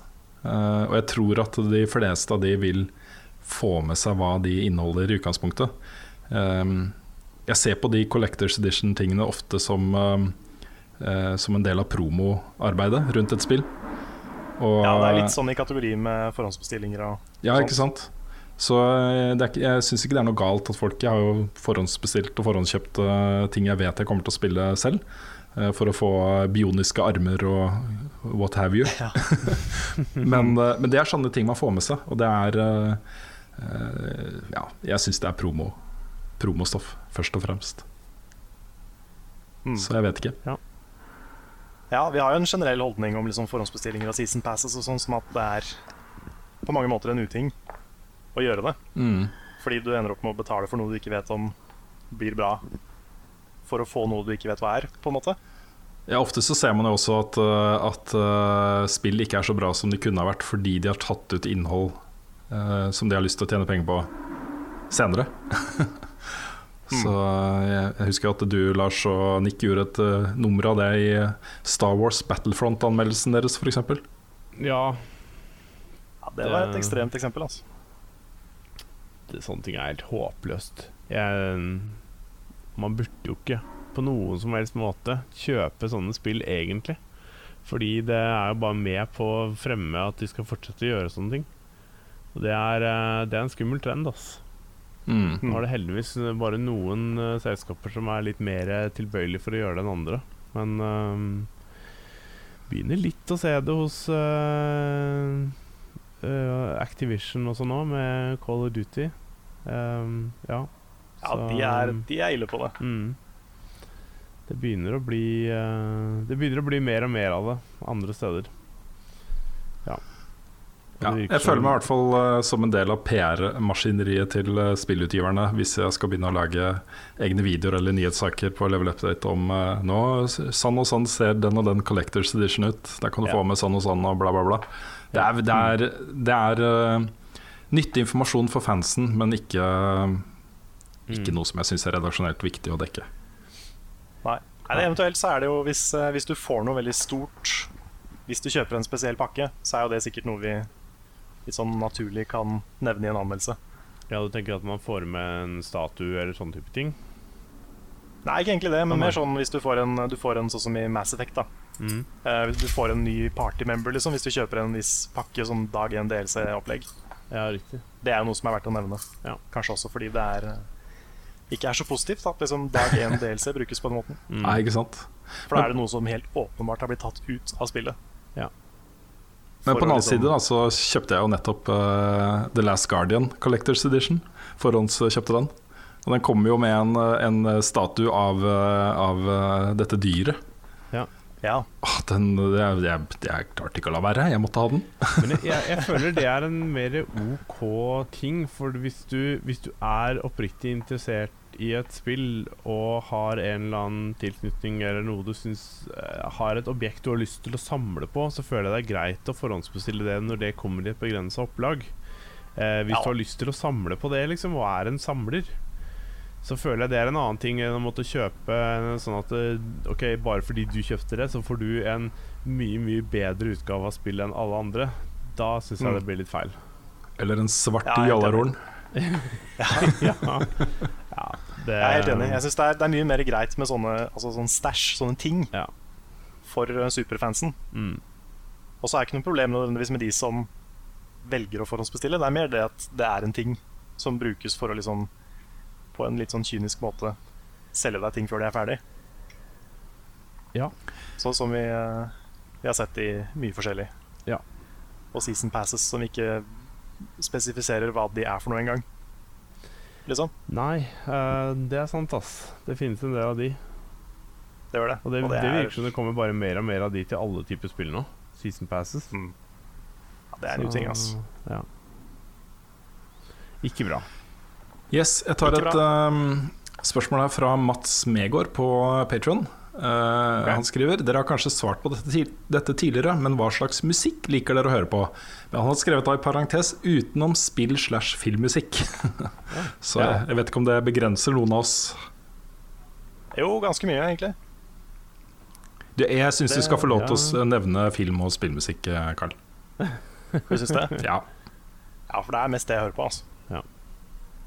Uh, og jeg tror at de fleste av de vil få med seg hva de inneholder i utgangspunktet. Um, jeg ser på de Collectors Edition-tingene ofte som, eh, uh, som en del av promoarbeidet rundt et spill. Og, Ja, det er litt sånn i kategori med forhåndsbestillinger og Ja, ikke sant? Så eh, er, jeg syns ikke det er noe galt at folk Jeg har jo forhåndsbestilt og forhåndskjøpt eh, ting jeg vet jeg kommer til å spille selv. eh, For å få bioniske armer og what have you. Ja. men, men det er sånne ting man får med seg, og det er Ja, jeg syns det er promo, promostoff, først og fremst. Mm. Så jeg vet ikke. Ja, vi har jo en generell holdning om liksom forhåndsbestillinger av season passes og sånn, som at det er på mange måter en uting å gjøre det. Mm. Fordi du ender opp med å betale for noe du ikke vet om blir bra, for å få noe du ikke vet hva er, på en måte. Ja, Ofte så ser man jo også at, uh, at uh, spill ikke er så bra som de kunne ha vært fordi de har tatt ut innhold uh, som de har lyst til å tjene penger på senere. Så jeg, husker at du, Lars og Nick gjorde et uh, nummer av det i Star Wars Battlefront-anmeldelsen deres, f.eks. Ja, Ja, det var et ekstremt eksempel. altså sånne ting er helt håpløst. Jeg, man burde jo ikke på noen som helst måte kjøpe sånne spill, egentlig. Fordi det er jo bare med på å fremme at de skal fortsette å gjøre sånne ting. Og det er, eh, det er en skummel trend, ass. Mm. Nå er det heldigvis bare noen uh, selskaper som er litt mer tilbøyelige for å gjøre det enn andre. Men eh, begynner litt å se det hos eh, eh, Activision og sånn nå, med Call of Duty. Um, ja. Ja, Så, de er, de er ille på det. Mm. Det begynner å bli uh, Det begynner å bli mer og mer av det andre steder. Ja. Ja, jeg føler meg i hvert fall uh, som en del av PR-maskineriet til uh, spillutgiverne hvis jeg skal begynne å lage egne videoer eller nyhetssaker på Level Update om eh, nå sann og sånn ser den og den Collectors Edition ut. Der kan du Ja. få med sånn og sånn og bla, bla, bla. Det er, det er, det er uh, nyttig informasjon for fansen, men ikke, ikke Mm. noe som jeg syns er redaksjonelt viktig å dekke. Nei. Nei, Eventuelt så er det jo hvis, uh, hvis du får noe veldig stort Hvis du kjøper en spesiell pakke, så er jo det sikkert noe vi litt sånn naturlig kan nevne i en anmeldelse. Ja, du tenker at man får med en statue eller sånn type ting? Nei, ikke egentlig det, men mer sånn hvis du får en, du får en sånn som i Mass Effect. da Mm. Uh, du får en ny party member liksom, hvis du kjøper en viss pakke som dag 1 DLC-opplegg. Ja, riktig. Det er noe som er verdt å nevne. Ja. Kanskje også fordi det er eh, ikke er så positivt at liksom dag 1 DLC brukes på den måten. Mm. Nei, ikke sant? For da er det noe som helt åpenbart har blitt tatt ut av spillet. Men på den annen liksom- side da, så kjøpte jeg jo nettopp uh, The Last Guardian Collectors Edition. Forhåndskjøpte den. Og den kommer jo med en, en statue av, av dette dyret. Ja, Åh, den, det, er, jeg, klarte klart ikke å la være, jeg måtte ha den. Men jeg, jeg, jeg føler det er en mer OK ting. For hvis du, hvis du er oppriktig interessert i et spill og har en eller annen tilknytning eller noe du syns eh, har et objekt du har lyst til å samle på, så føler jeg det er greit å forhåndsbestille det når det kommer i et begrensa opplag. Eh, hvis Ja. du har lyst til å samle på det, liksom, og er en samler, så føler jeg det er en annen ting enn å måtte kjøpe sånn at eh, Ok, bare fordi du kjøpte det, så får du en mye, mye bedre utgave av spillet enn alle andre. Da syns jeg Mm. det blir litt feil. Eller en svart Ja, er jallarhorn. ja. ja, det jeg er helt enig. Jeg syns det, er- det er mye mer greit med sånne altså sånn stæsj, sånne ting, Ja. for eh, superfansen. Mm. Og så er det ikke noe problem nødvendigvis med de som velger å forhåndsbestille. Det er mer det at det er en ting som brukes for å liksom på en litt sånn kynisk måte selge deg ting før de er ferdig. Ja. Sånn som vi, eh, vi har sett i mye forskjellig. Ja. Og season passes som ikke spesifiserer hva de er for noe engang. Liksom. Nei, uh, det er sant, ass. Det finnes en del av de. Det gjør det. Og det, Og det, det virker som det kommer bare mer og mer av de til alle typer spill nå. Season passes. Mm. Ja, det er en Så, uting, ass. Ja. Ikke bra. Yes, jeg tar et um, spørsmål her fra Mats Megård på Patron. Han skriver Dere har kanskje svart på dette, dette tidligere, men hva slags musikk liker dere å høre på? Men han har skrevet da i parentes utenom spill slash filmmusikk. Så Ja. jeg, vet ikke om det begrenser noen av oss. Jo, ganske mye, egentlig. Du, jeg syns du skal få lov til ja. å nevne film- og spillmusikk, Karl. Carl. Du syns det? Ja. Ja, for det er mest det jeg hører på. Altså.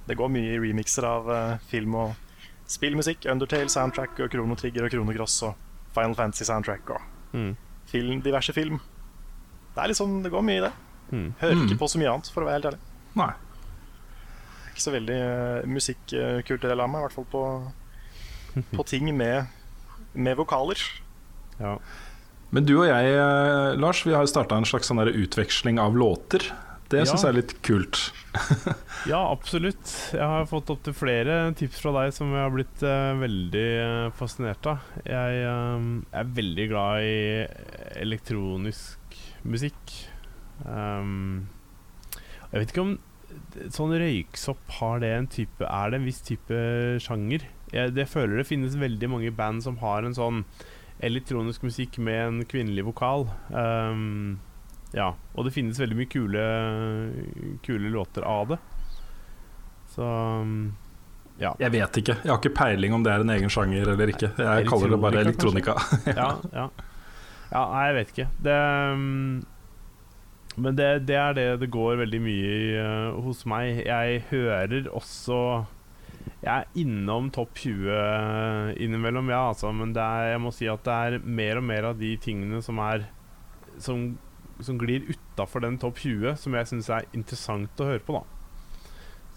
Det går mye i remixer av uh, film og spillmusikk. Undertale soundtrack og Krono Trigger og Krono Cross og Final Fantasy soundtrack og Mm. film, diverse film. Det er liksom, det går mye i det. Mm. Hører Mm. ikke på så mye annet, for å være helt ærlig. Nei. Ikke så veldig uh, musikkulturell av meg, i hvert fall på, på ting med, med vokaler. Ja. Men du og jeg, eh, Lars, vi har starta en slags sånn utveksling av låter. Det Ja. jeg er litt kult. ja, absolutt. Jeg har fått opptil flere tips fra deg som jeg har blitt uh, veldig uh, fascinert av. Jeg uh, er veldig glad i elektronisk musikk. Um, jeg vet ikke om sånn røyksopp har det en type Er det en viss type sjanger? Jeg, det føler det finnes veldig mange band som har en sånn elektronisk musikk med en kvinnelig vokal. Um, ja, og det finnes veldig mye kule, kule låter av det. Så um, Ja. Jeg vet ikke. Jeg har ikke peiling om det er en egen sjanger eller ikke. Jeg kaller det bare Elektronika, ja, ja. ja, nei, jeg vet ikke. Det um, Men det, det er det det går veldig mye i uh, hos meg. Jeg hører også Jeg er innom topp 20 innimellom, ja, altså, men er, jeg må si at det er mer og mer av de tingene som er Som, som glir utafor den topp 20, som jeg syns er interessant å høre på, da.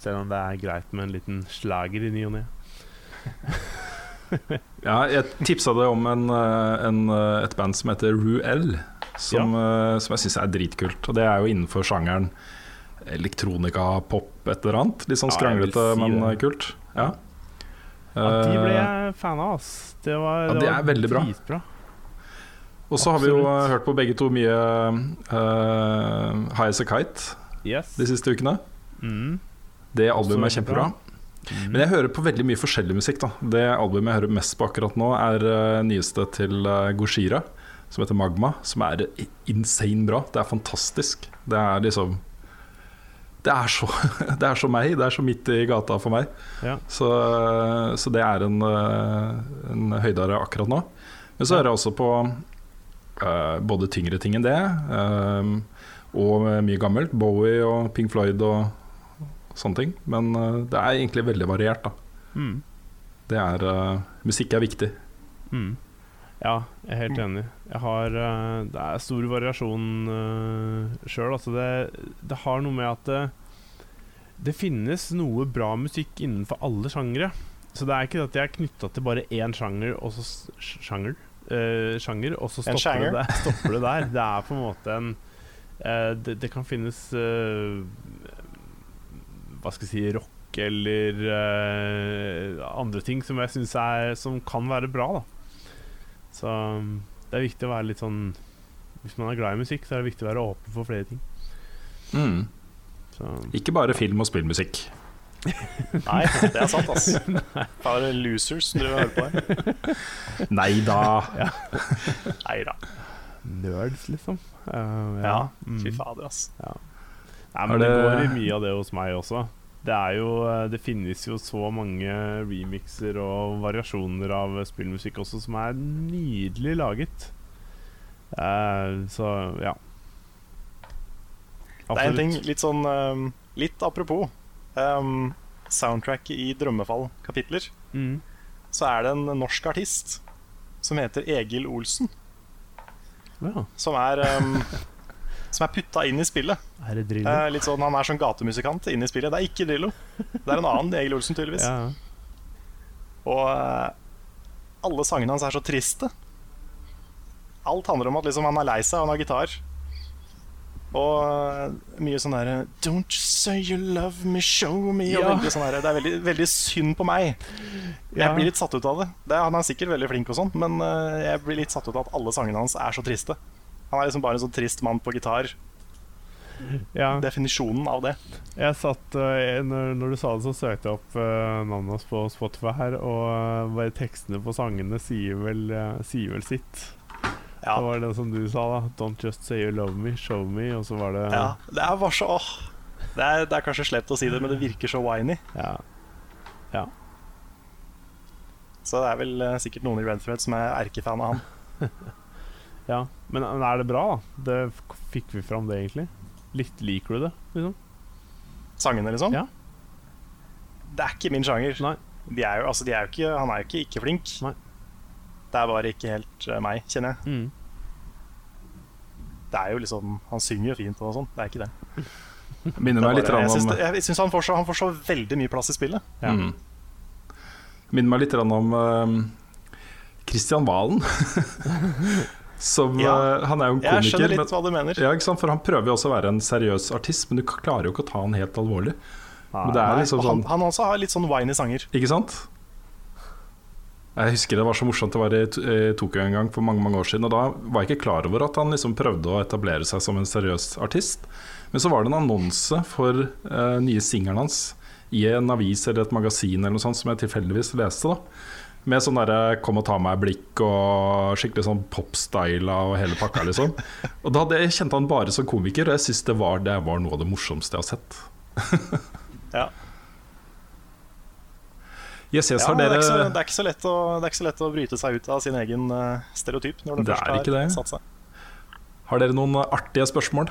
Selv om det er greit med en liten slager i ny og ne. Ja, jeg tipsa det om en, eh, en, eh, et band som heter Ruel, som, ja. som jeg syns er dritkult. Og det er jo innenfor sjangeren elektronika, pop, et eller annet. Litt sånn Ja, skranglete, si men det. eh, kult. Ja. Ja, de ble Eh, jeg fan av, ass. Det var, Ja, det var er veldig bra. Og så har vi jo eh, hørt på begge to mye uh, High As A Kite Yes. de siste ukene. Mm. Det albumet er kjempebra. Mm. Men jeg hører på veldig mye forskjellig musikk. da Det albumet jeg hører mest på akkurat nå, er uh, nyeste til uh, Goshira, som heter Magma. Som er insane bra. Det er fantastisk. Det er liksom Det er så, det er så meg. Det er så midt i gata for meg. Ja. Så, så det er en, en høydare akkurat nå. Men så hører jeg også på både tyngre ting enn det, um, og mye gammelt. Bowie og Pink Floyd og sånne ting. Men uh, det er egentlig veldig variert, da. Mm. Det er uh, Musikk er viktig. Mm. Ja, jeg er helt enig. Jeg har eh, Det er stor variasjon uh, sjøl. Altså det, det har noe med at det, det finnes noe bra musikk innenfor alle sjangre. Så det er ikke at jeg er knytta til bare én sjanger, og så sjanger, eh, sjanger og så stopper det, der, stopper det der. Det er på en måte en uh, det, det kan finnes eh, Hva skal jeg si rock eller eh, andre ting som jeg syns er Som kan være bra, da. Så um, det er viktig å være litt sånn Hvis man er glad i musikk, så er det viktig å være åpen for flere ting. Mm. Så Ikke bare film- og spillmusikk. Nei, det er sant, ass. Bare losers du hører på her. Nei da! Nei da. nerds, liksom. Uh, Ja, mm. fy fader, ass. Nei, men det... det- går i mye av det hos meg også. Det er jo eh, Det finnes jo så mange remixer og variasjoner av spillmusikk også som er nydelig laget. Uh, så ja. Det er en ting litt sånn um, Litt apropos um, soundtracket i Drømmefall-kapitler. Mm. Så er det en norsk artist som heter Egil Olsen, Ja. som er um, Som er putta inn i spillet. Er det Drillo? Eh, litt sånn, Han er sånn gatemusikant inn i spillet. Det er ikke Drillo. Det er en annen Egil Olsen, tydeligvis. ja. Og uh, alle sangene hans er så triste. Alt handler om at liksom, han er lei seg, og han har gitar. Og eh, mye sånn derre Don't say you love me, show me Ja. veldig sånn der, Det er veldig, veldig synd på meg. Jeg Ja. blir litt satt ut av det. det han er sikkert veldig flink, og sånn men eh, jeg blir litt satt ut av at alle sangene hans er så triste. Han er liksom bare en sånn trist mann på gitar. ja. Definisjonen av det. Jeg satt eh, når, når du sa det, så søkte jeg opp navnet hans på Spotify her, og bare tekstene på sangene sier vel, sier vel sitt. Ja, Det var det som du sa, da. 'Don't just say you love me, show me', og så var det ja Det er bare så åh. Det er, det er kanskje slept å si det, men det virker så whiny. ja. ja. Så det er vel uh, sikkert noen i Renfred som er erkefan av han. ja. Men, men er det bra, da? Det fikk vi fram det, egentlig? Litt liker du det, liksom? Sangene, liksom. Ja. Det er ikke min sjanger. Nei. De er jo, altså, de er jo ikke, han er jo ikke ikke flink. Nei. Det er bare ikke helt eh, meg, kjenner jeg. Mm. Det er jo liksom Han synger jo fint og sånn, det er ikke det. Minner er meg litt jeg om jeg syns han, får så- han får så veldig mye plass i spillet. Ja. Mm. Minner meg litt om Kristian Christian Valen. Som, Ja. uh, han er jo en komiker. Jeg skjønner litt men, hva du mener. ja, ikke sant? for han prøver jo også å være en seriøs artist, men du klarer jo ikke å ta han helt alvorlig. Men det er Nei, liksom sånn, han, han også har litt sånn whiny sanger. Ikke sant? Jeg husker det var så morsomt. Det var i Tokyo en gang for mange mange år siden. Og da var jeg ikke klar over at han liksom prøvde å etablere seg som en seriøs artist. Men så var det en annonse for uh, nye singelen hans i en avis eller et magasin eller noe sånt som jeg tilfeldigvis leste. da Med sånn derre 'kom og ta meg'-blikk og skikkelig sånn popstyla og hele pakka, liksom. Og da jeg kjente han bare som komiker, og jeg syns det, det var noe av det morsomste jeg har sett. Ja. Yes, yes, Ja, har det, er ikke så, det, er ikke så lett å, det er ikke så lett å bryte seg ut av sin egen eh, stereotyp når du Det først er ikke har det. satt seg. Har dere noen artige spørsmål?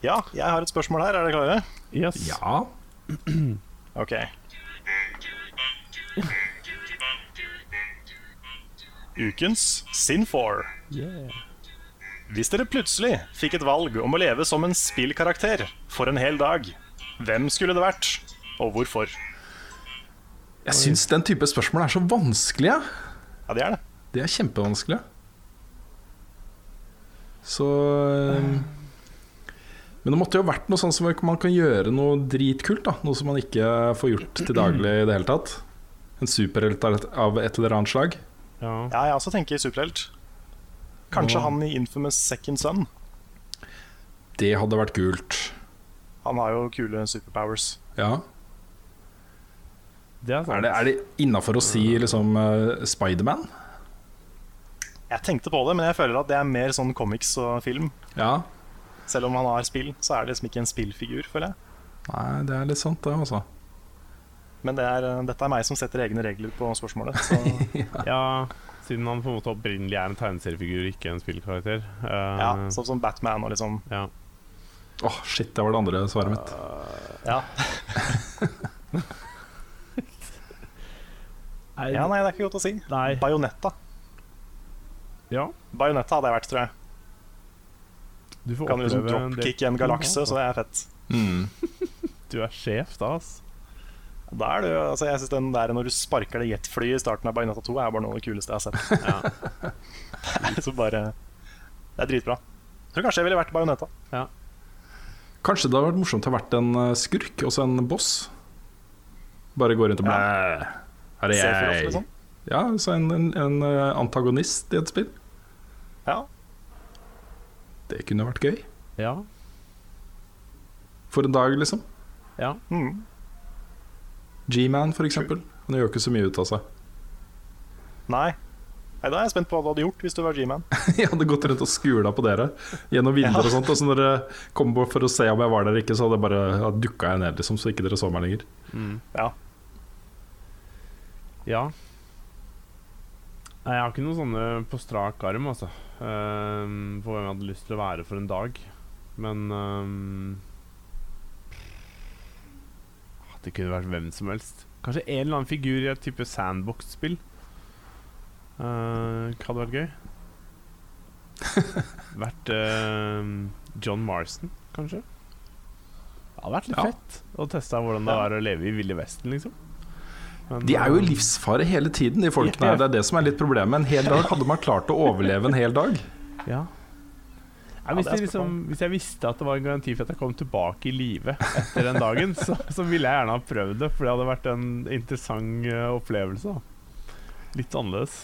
Ja, jeg har et spørsmål her. Er dere klare? Yes. Ja. Ok. Ukens Sin 4. Yeah. Hvis dere plutselig fikk et valg om å leve som en spillkarakter for en hel dag, hvem skulle det vært, og hvorfor? Jeg syns den type spørsmål er så vanskelige. Ja, det er det. De er kjempevanskelige. Så eh, Men det måtte jo vært noe sånn som man kan gjøre noe dritkult. da Noe som man ikke får gjort til daglig i det hele tatt. En superhelt av et- eller annet slag. Ja. Ja, jeg også tenker superhelt. Kanskje ja. han i Infamous Second Son. Det hadde vært kult. Han har jo kule superpowers. Ja. Det er. Er det, er det innafor å si liksom uh, Spiderman? Jeg tenkte på det, men jeg føler at det er mer sånn comics og film. Ja. Selv om han har spill, så er det liksom ikke en spillfigur, føler jeg. Nei, det er litt sant, det, altså. Men det er, eh, dette er meg som setter egne regler på spørsmålet. Så Ja, siden han på en måte opprinnelig er en tegneseriefigur, ikke en spillkarakter. Uh, ja, Sånn som Batman og liksom ja. Åh, shit, det var det andre svaret mitt. Ja, Nei, ja nei, det er ikke godt å si. nei. Bajonetta. Ja, Bajonetta hadde jeg vært, tror jeg. du får Kan liksom dropkicke en galakse, altså. så det er fett. Mm. Du er sjef da, ass. Da er du, altså jeg synes den der Når du sparker det jetflyet i starten av Bajonetta 2, er bare noe av det kuleste jeg har sett. Ja. Det er liksom bare Det er dritbra. Jeg tror kanskje jeg ville vært Bajonetta. Ja. Kanskje det hadde vært morsomt å ha vært en eh, skurk, også en boss. Bare gå rundt og blæ. Her er det jeg. liksom. Ja, så en, en, en eh, antagonist i et spill. Ja. Det kunne vært gøy. Ja. For en dag, liksom. ja. Mm. G-Man, for eksempel. Han gjør ikke så mye ut av seg. Nei. Nei, Da er jeg spent på hva du hadde gjort hvis du var G-man. Jeg hadde gått rundt og skula på dere gjennom vinduer og sånt. Og så når dere kom på for å se om jeg var der eller ikke, så hadde jeg bare ja, dukka jeg ned, liksom, så ikke dere så meg lenger. Mm. Ja. Ja. Jeg har ikke noen sånne på strak arm, altså. Ehm, på hvem jeg hadde lyst til å være for en dag. Men ehm, ah, Det kunne vært hvem som helst. Kanskje en eller annen figur i et type sandbox-spill. Uh, hadde vært gøy. vært ehm, John Marston, kanskje. Det hadde vært litt Ja. fett å teste hvordan det var å leve i Ville Vesten, liksom. Men, De er jo i ehm, livsfare hele tiden, de folkene her. Det er det som er litt problemet. En hel dag hadde man klart å overleve en hel dag. Ja. Ja, hvis, jeg liksom, hvis jeg visste at det var en garanti for at jeg kom tilbake i live etter den dagen, så, så ville jeg gjerne ha prøvd det, for det hadde vært en interessant eh, opplevelse. Litt annerledes.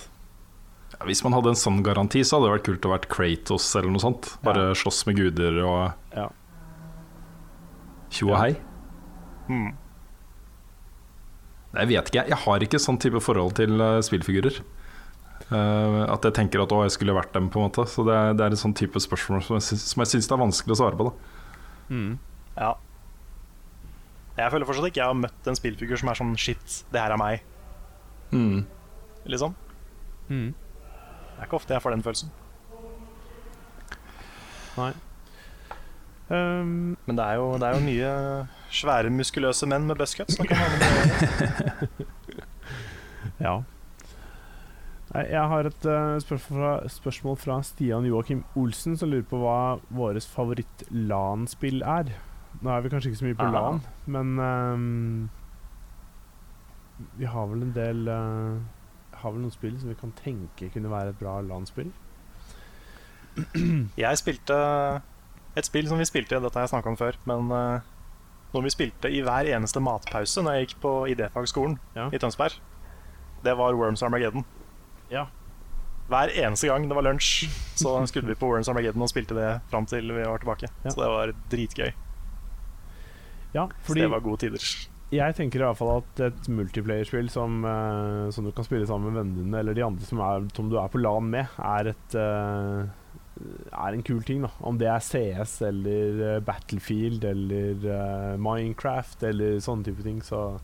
Ja, hvis man hadde en sånn garanti, så hadde det vært kult å vært Kratos eller noe sånt. Bare slåss med guder og Ja. tjo og hei. Mm. Jeg vet ikke, jeg har ikke sånn type forhold til eh, spillfigurer. Uh, at jeg tenker at å, jeg skulle vært dem, på en måte. Så det er, det er en sånn type spørsmål som jeg, syns, som jeg syns det er vanskelig å svare på. da Mm. ja. Jeg føler fortsatt ikke jeg har møtt en spillfigur som er sånn shit, det her er meg. Liksom. Mm. Det er ikke ofte jeg får den følelsen. Nei. Um, Men det er jo, det er jo mye svære, muskuløse menn med buzzcuts. ja. Jeg har et eh, spørsmål, fra, spørsmål fra Stian Joakim Olsen, som lurer på hva vårt favoritt-LAN-spill er. Nå er vi kanskje ikke så mye på Aha. LAN, men um, vi har vel en del uh, Har vel noen spill som vi kan tenke kunne være et bra LAN-spill. Jeg spilte et spill som vi spilte, dette har jeg snakka om før, men uh, noe vi spilte i hver eneste matpause når jeg gikk på idéfagskolen Ja. i Tønsberg, det var Worms Armageddon. Ja. Hver eneste gang det var lunsj, så skulle vi på Worms Armageddon og spilte det fram til vi var tilbake. Ja. Så det var dritgøy. Ja, Så det var gode tider. jeg tenker i hvert fall at et multiplayerspill som, eh, som du kan spille sammen med vennene dine, eller de andre som, er, som du er på LAN med, er et eh, er en kul ting. da Om det er CS eller eh, Battlefield eller uh, Minecraft eller sånne type ting, så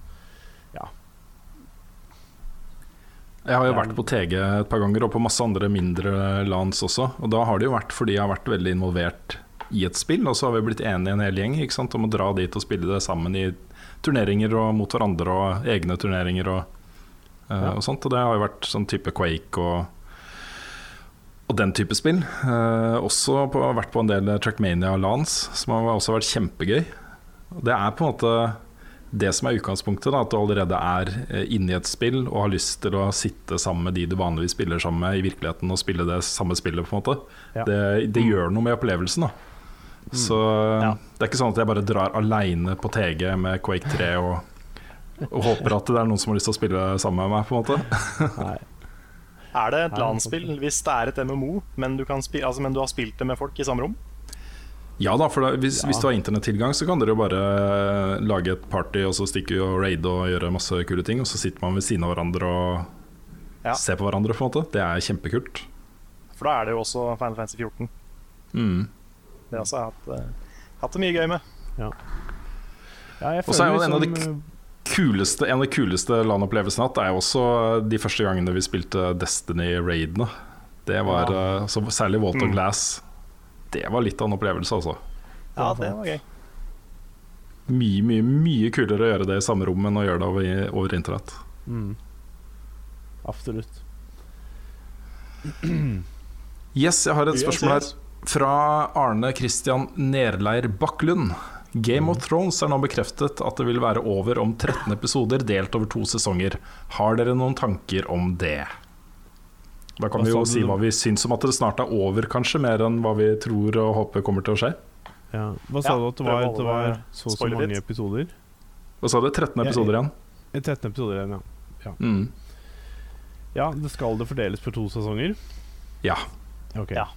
ja. Jeg har jo vært på TG et par ganger, og på masse andre mindre lands også. Og da har det jo vært fordi jeg har vært veldig involvert i et spill, og så har vi blitt enige en hel gjeng sant, om å dra dit og spille det sammen i turneringer og mot hverandre og egne turneringer og, uh, Ja. og sånt. Og det har jo vært sånn type Quake og, og den type spill. Uh, også på, vært på en del Trackmania-lands, som har også vært kjempegøy. Det er på en måte det som er utgangspunktet, da, at du allerede er eh, inne i et spill og har lyst til å sitte sammen med de du vanligvis spiller sammen med i virkeligheten, og spille det samme spillet, på en måte. Ja. Det, det gjør noe med opplevelsen, da. Så Ja. det er ikke sånn at jeg bare drar aleine på TG med Quake 3 og, og håper at det er noen som har lyst til å spille sammen med meg, på en måte. Nei. Er det et LAN-spill hvis det er et MMO, men du, kan spi altså, men du har spilt det med folk i samme rom? Ja da, for da, hvis, Ja. hvis du har internettilgang, så kan dere jo bare lage et party, og så stikke og raide og gjøre masse kule ting, og så sitter man ved siden av hverandre og Ja. ser på hverandre, på en måte. Det er kjempekult. For da er det jo også Final Fantasy 14. Mm. Det har jeg hatt, eh, hatt det mye gøy med. Ja, jeg Og så er føler jo en av de liksom, Kuleste, en av de kuleste har hatt, er jo også de første gangene vi spilte Destiny-raidene. Det var Ja. eh, Særlig Walt of Mm. Glass. Det var litt av en opplevelse, altså. Ja, det var gøy. Mye, mye, mye kulere å gjøre det i samme rom enn å gjøre det over, over internett. mm. Absolutt. Yes, jeg har et spørsmål her fra Arne Christian Nerleir Bakklund. Game of Thrones er nå bekreftet at det vil være over om 13 episoder delt over to sesonger. Har dere noen tanker om det? Da kan Hva vi jo si hva vi syns om at det snart er over, kanskje, mer enn hva vi tror og håper kommer til å skje. Ja. Hva sa Ja, du at det var, det var så og så mange episoder? Hva sa du? det 13 Ja, episoder igjen. 13 episoder igjen, ja. Mm. Ja, det skal det fordeles på to sesonger? Ja. Ok. Ja.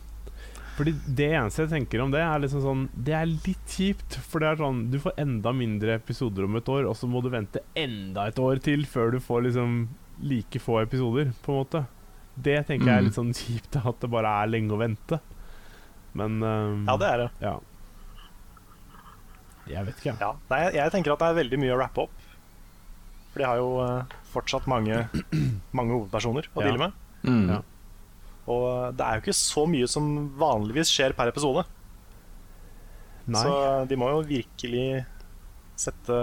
Fordi det eneste jeg tenker om det, er liksom sånn Det er litt kjipt. For det er sånn Du får enda mindre episoder om et år, og så må du vente enda et år til før du får liksom like få episoder, på en måte. Det tenker jeg er Mm. litt sånn kjipt, at det bare er lenge å vente. Men um, Ja, det er det. ja. Jeg vet ikke, jeg. Ja. Nei, jeg, jeg tenker at det er veldig mye å rappe opp. For de har jo uh, fortsatt mange, mange hovedpersoner å Ja. deale med. Mm. Ja. Og det er jo ikke så mye som vanligvis skjer per episode. Nei. Så de må jo virkelig sette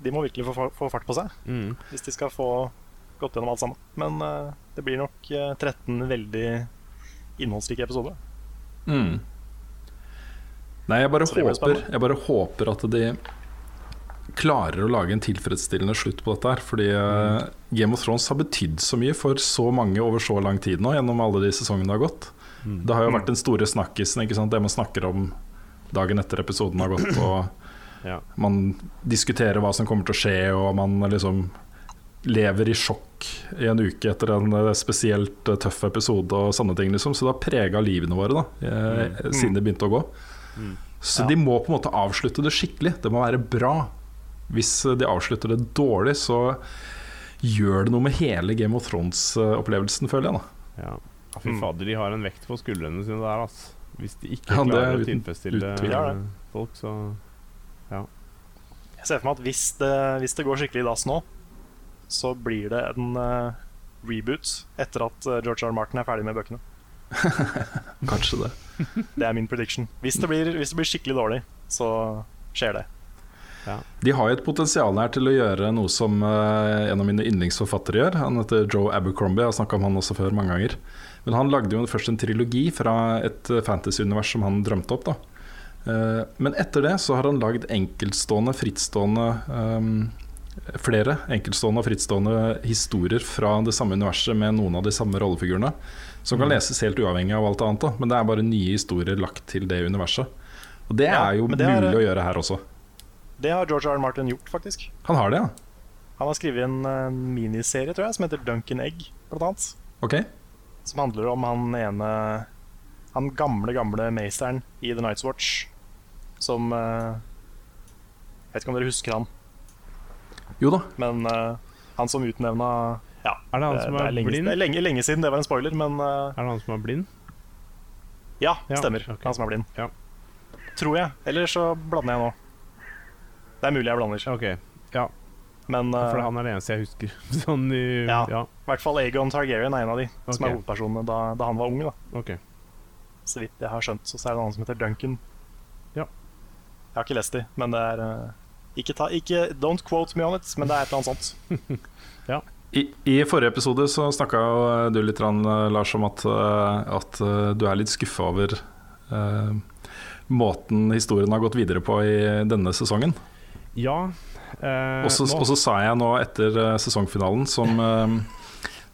De må virkelig få, få fart på seg Mm. hvis de skal få gått gjennom alt sammen. Men uh, det blir nok eh, 13 veldig innholdsrike episoder. Mm. Nei, jeg bare, håper, jeg bare håper at de klarer å lage en tilfredsstillende slutt på dette her. Fordi eh, Game of Thrones har betydd så mye for så mange over så lang tid nå, gjennom alle de sesongene det har gått. Mm. Det har jo Mm. vært den store snakkisen, ikke sant? det man snakker om dagen etter episoden har gått. Og Ja. man diskuterer hva som kommer til å skje, og man liksom lever i sjokk i en uke etter en eh, spesielt eh, tøff episode og sånne ting. Liksom. Så det har prega livene våre da, Mm. siden det begynte å gå. Mm. Så de må på en måte avslutte det skikkelig. Det må være bra. Hvis de avslutter det dårlig, så gjør det noe med hele Game of Thrones-opplevelsen, føler jeg. da Ja. Ja, Fy Mm. fader, de har en vekt på skuldrene sine der, altså. Hvis de ikke Ja, det er klarer å uten- tilfredsstille uten tvil. Ja, folk, så Jeg ser for meg at hvis det, hvis det går skikkelig i dass nå, så blir det en uh, reboot etter at eh, George R. R. Martin er ferdig med bøkene. Kanskje det. Det er min prediction. Hvis det blir, hvis det blir skikkelig dårlig, så skjer det. De har jo et potensial her til å gjøre noe som uh, en av mine yndlingsforfattere gjør. Han heter Joe Abercrombie, jeg har snakka om han også før mange ganger. Men han lagde jo først en trilogi fra et eh, fantasy-univers som han drømte opp. da Uh, Men etter det så har han lagd enkeltstående, frittstående um, Flere enkeltstående og frittstående historier fra det samme universet med noen av de samme rollefigurene. Som kan Mm. leses helt uavhengig av alt annet, da. men det er bare nye historier lagt til det universet. Og det Ja, er jo det mulig er- å gjøre her også. Det har George R. R. Martin gjort, faktisk. Han har det, ja? Han har skrevet en eh, miniserie tror jeg, som heter Duncan Egg, blant annet. Ok. Som handler om han ene Han gamle, gamle meisteren i The Night's Watch. Som Jeg Vet ikke om dere husker han, Jo da. men eh, han som utnevna Ja, Er det han som er er lenge, blind? det er lenge, lenge siden, det var en spoiler, men eh, Er det han som er blind? ja, Ja, stemmer. ok. Han som er blind. Ja. Tror jeg. Eller så blander jeg nå. Det er mulig jeg blander. Okay. ja. Men For eh, han er det eneste jeg husker. Sånn i Ja. ja. i hvert fall Aegon Targaryen er en av de som er hovedpersonene da, da han var ung. da Okay. Så vidt jeg har skjønt, så er det en annen som heter Duncan. Ja. Jeg har ikke lest de, men det er uh, ikke, ta, ikke Don't quote me on it, men det er et eller annet sånt. I, I forrige episode så snakka du litt, eh, Lars, om at, eh, at eh, du er litt skuffa over eh, måten historien har gått videre på i denne sesongen. Ja. Eh, Og så sa jeg nå etter eh, sesongfinalen, som, eh,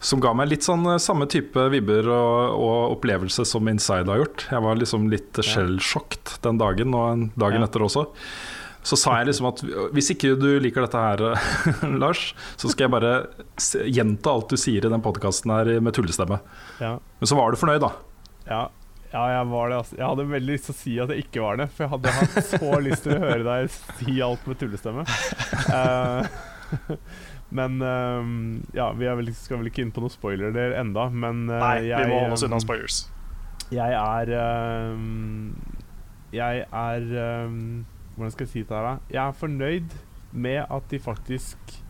som ga meg litt sånn eh, samme type vibber og, og opplevelse som Inside har gjort. Jeg var liksom litt shell-sjokt den dagen, og dagen Ja. etter også. Så sa jeg liksom at hvis ikke du liker dette her, Lars, så skal jeg bare gjenta alt du sier i den podkasten her med tullestemme. ja. Men så var du fornøyd, da. Ja, ja, jeg var det. Altså. Jeg hadde veldig lyst til å si at jeg ikke var det, for jeg hadde hatt så lyst til å høre deg si alt med tullestemme. Uh, men uh, ja, vi vel, skal vel ikke inn på noen spoiler der enda, men uh, Nei, jeg, vi må holde oss unna spoilers. Jeg er Jeg er Hvordan skal jeg si det her, da? Jeg er fornøyd med at de faktisk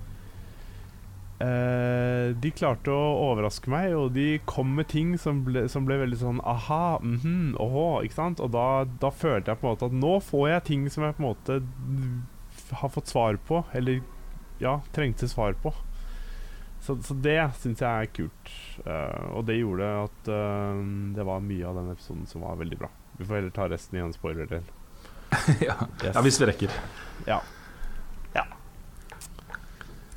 eh, De klarte å overraske meg, og de kom med ting som ble, som ble veldig sånn aha, mhm, åhå, ikke sant? Og da, da følte jeg på en måte at nå får jeg ting som jeg på en måte har fått svar på, eller ja, trengte svar på. Så, så det syns jeg er kult. Uh, og det gjorde at uh, det var mye av den episoden som var veldig bra. Vi får heller ta resten i en spoiler-del. ja. Yes. ja, hvis vi rekker. Ja.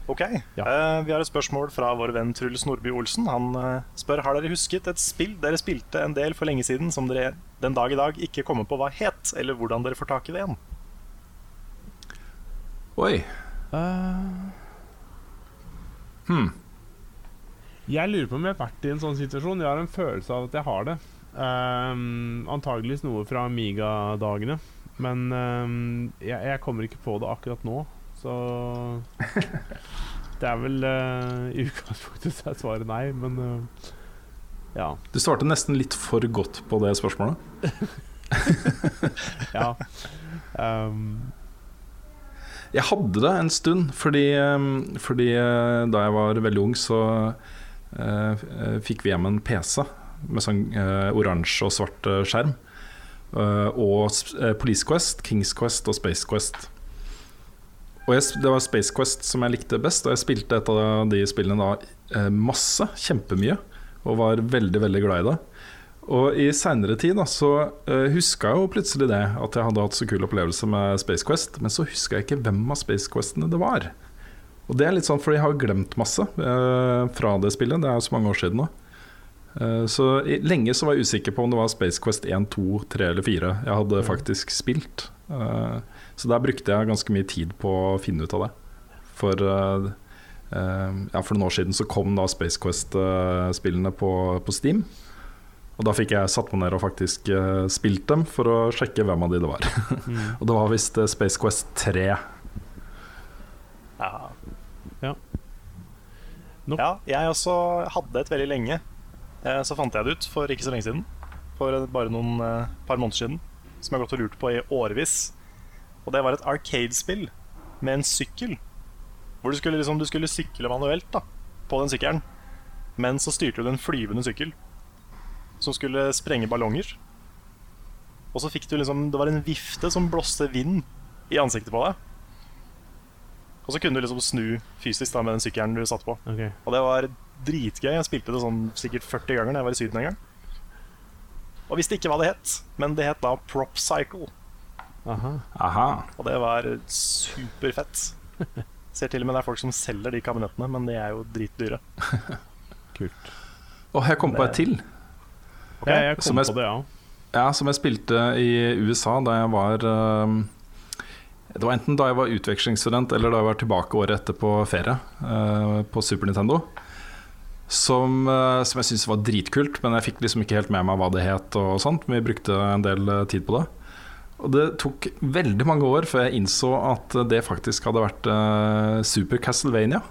Ok, Ja. Uh, Vi har et spørsmål fra vår venn Truls Nordby Olsen. Han uh, spør har dere husket et spill dere spilte en del for lenge siden som dere den dag i dag ikke kommer på hva het, eller hvordan dere får tak i det igjen. Oi. Uh... Hmm. jeg lurer på om jeg har vært i en sånn situasjon. Jeg har en følelse av at jeg har det. Um, antageligvis noe fra Amiga-dagene. Men um, jeg, jeg kommer ikke på det akkurat nå, så Det er vel uh, i utgangspunktet så er svaret nei, men uh, ja. Du svarte nesten litt for godt på det spørsmålet. ja. Um, Jeg hadde det en stund, fordi, eh, fordi da jeg var veldig ung, så eh, fikk vi hjem en PC med sånn oransje og svart skjerm. Og Police Quest, Kings Quest og Space Quest. Og jeg, det var Space Quest som jeg likte best, og jeg spilte et av de spillene da eh, masse, kjempemye, og var veldig, veldig glad i det. Og i seinere tid da, så uh, huska jeg jo plutselig det, at jeg hadde hatt så kul opplevelse med Space Quest, men så huska jeg ikke hvem av Space Questene det var. Og det er litt sånn fordi jeg har glemt masse uh, fra det spillet, det er jo så mange år siden nå. Uh, så i, lenge så var jeg usikker på om det var Space Quest 1, 2, 3 eller 4 jeg hadde faktisk spilt. Eh, så der brukte jeg ganske mye tid på å finne ut av det. For eh, eh, ja, for noen år siden så kom da Space Quest-spillene på, på Steam. Og da fikk jeg satt meg ned og faktisk uh, spilt dem for å sjekke hvem av de det var. mm. og det var visst Space Quest 3. Ja. Nok. ja, jeg også hadde et veldig lenge. Så fant jeg det ut for ikke så lenge siden. For bare noen par måneder siden. Som jeg har gått og lurt på i årevis. Og det var et Arcade-spill med en sykkel. Hvor du skulle, liksom, du skulle sykle manuelt da på den sykkelen. Men så styrte du en flyvende sykkel som skulle sprenge ballonger. Og så fikk du liksom Det var en vifte som blåste vind i ansiktet på deg. Og så kunne du liksom snu fysisk da med den sykkelen du satt på. Okay. Og det var dritgøy. Jeg spilte det sånn sikkert 40 ganger da jeg var i Syden en gang. Og visste ikke hva det het, men det het da Prop Cycle. Aha. Aha. Og det var superfett. Ser til og med det er folk som selger de kabinettene, men de er jo dritdyre. Kult. Og jeg kom på et til. Okay. Ja, jeg som jeg på det, ja. Ja, som jeg spilte i USA da jeg var eh, Det var enten da jeg var utvekslingsstudent eller da jeg var tilbake året etter på ferie uh, på Super Nintendo. Som, uh, som jeg syntes var dritkult, men jeg fikk liksom ikke helt med meg hva det het. og sånt Men vi brukte en del eh, tid på det. Og det tok veldig mange år før jeg innså at det faktisk hadde vært uh, Super Castlevania.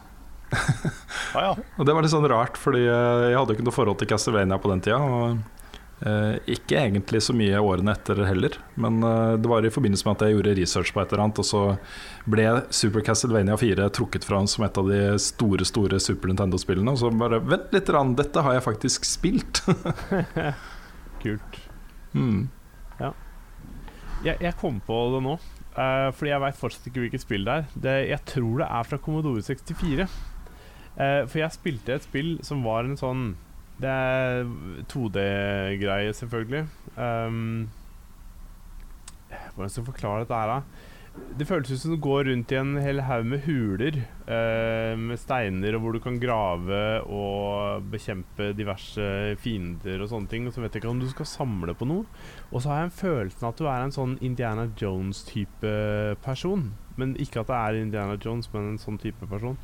Ah, ja. Og det var litt sånn rart, fordi eh, jeg hadde jo ikke noe forhold til Castlevania på den tida. Og uh, ikke egentlig så mye årene etter heller, men uh, det var i forbindelse med at jeg gjorde research på et eller annet, og så ble Super Castlevania 4 trukket fram som et av de store store Super Nintendo-spillene. Og så bare Vent litt, dette har jeg faktisk spilt! Kult. mm. Jeg, jeg kom på det nå, uh, fordi jeg veit fortsatt ikke hvilket spill det er. Det, jeg tror det er fra Commodore 64. Uh, for jeg spilte et spill som var en sånn Det er 2D-greie, selvfølgelig. Um, hvordan skal jeg forklare dette her, da? Det føles ut som du går rundt i en hel haug med huler eh, med steiner, og hvor du kan grave og bekjempe diverse fiender og sånne ting. Og så vet jeg ikke om du skal samle på noe. Og så har jeg en følelsen at du er en sånn Indiana Jones-type person. Men ikke at det er Indiana Jones, men en sånn type person.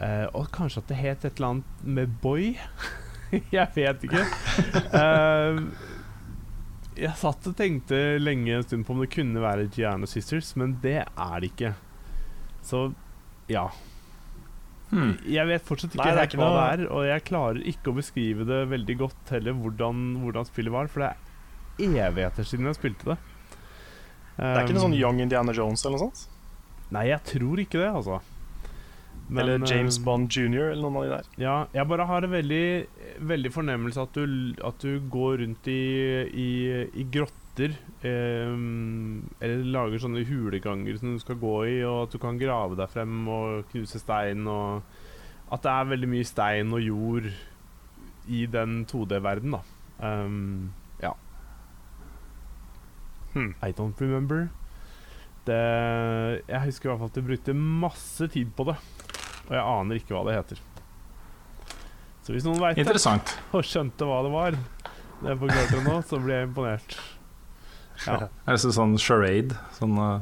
Eh, og kanskje at det het et eller annet med Boy. jeg vet ikke. Eh, jeg satt og tenkte lenge en stund på om det kunne være Giano Sisters, men det er det ikke. Så ja. Hmm. Jeg vet fortsatt ikke Nei, det ikke hva noe- det er, og jeg klarer ikke å beskrive det veldig godt heller, hvordan, hvordan spillet var, for det er evigheter siden jeg spilte det. Det er ikke noe sånn Um, Young Indiana Jones eller noe sånt? Nei, jeg tror ikke det, altså. Men, eller James eh, Bond jr. eller noen av de der. Ja, jeg bare har en veldig, veldig fornemmelse at du, at du går rundt i, i, i grotter. eh, eller lager sånne huleganger som du skal gå i, og at du kan grave deg frem og knuse stein. Og at det er veldig mye stein og jord i den 2D-verden, da. Um, ja. Hmm. I don't remember. Det, jeg husker i hvert fall at du brukte masse tid på det. Og jeg aner ikke hva det heter. Så hvis noen veit det, og skjønte hva det var, det er på klart nå, så blir jeg imponert. Ja. Det er sånn charade. Sånn uh,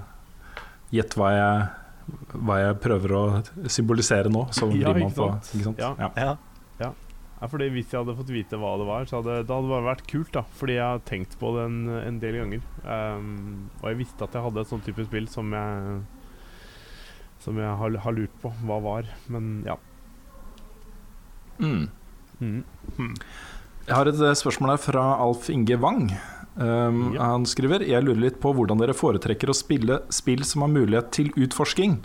Gjett hva jeg hva jeg prøver å symbolisere nå. Så Ja, man på ikke sant? Ja. Ja. Ja. Ja, fordi Hvis jeg hadde fått vite hva det var, så hadde det hadde bare vært kult. da Fordi jeg har tenkt på det en, en del ganger. Um, og jeg visste at jeg hadde et sånt type spill som jeg Som jeg har, har lurt på hva var. Men ja. Mm. Mm. Jeg har et eh, spørsmål her fra Alf Inge Wang. Um, Ja. Han skriver Jeg lurer litt på hvordan dere foretrekker å spille spill som har mulighet til utforsking.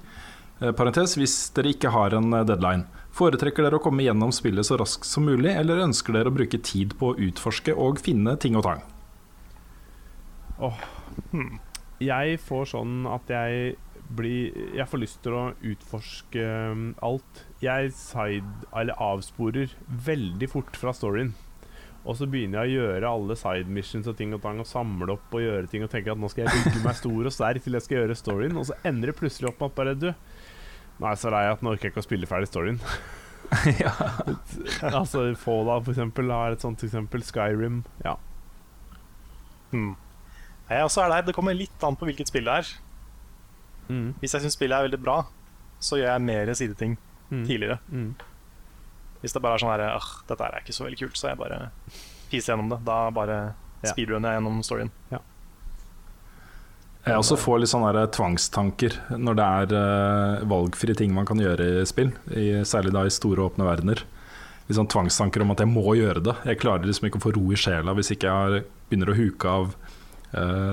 Parenthes, parentes hvis dere ikke har en eh, deadline. Foretrekker dere å komme gjennom spillet så raskt som mulig, eller ønsker dere å bruke tid på å utforske og finne ting og tang? Jeg får sånn at jeg blir Jeg får lyst til å utforske um, alt. Jeg side, eller avsporer veldig fort fra storyen. Og så begynner jeg å gjøre alle side missions og ting og tang og samle opp og gjøre ting og tenke at nå skal jeg bygge meg stor og sterk til jeg skal gjøre storyen, og så ender det plutselig opp med at bare du Nå er jeg så lei at nå orker jeg ikke å spille ferdig storyen. ja. altså Fallout for eksempel har et sånt eksempel. Skyrim. Ja. Hmm. Jeg også er der. Det kommer litt an på hvilket spill det er. Mm. Hvis jeg syns spillet er veldig bra, så gjør jeg mer sideting Mm. tidligere. Mm. Hvis det bare er sånn her «Åh, dette er ikke så veldig kult, så jeg bare fiser gjennom det. Da bare Ja. speedrunner jeg gjennom storyen. Jeg også får litt sånne der tvangstanker når det er uh, valgfrie ting man kan gjøre i spill, i, særlig da i store, åpne verdener. Litt sånn tvangstanker om at jeg må gjøre det. Jeg klarer liksom ikke å få ro i sjela hvis ikke jeg har, begynner å huke av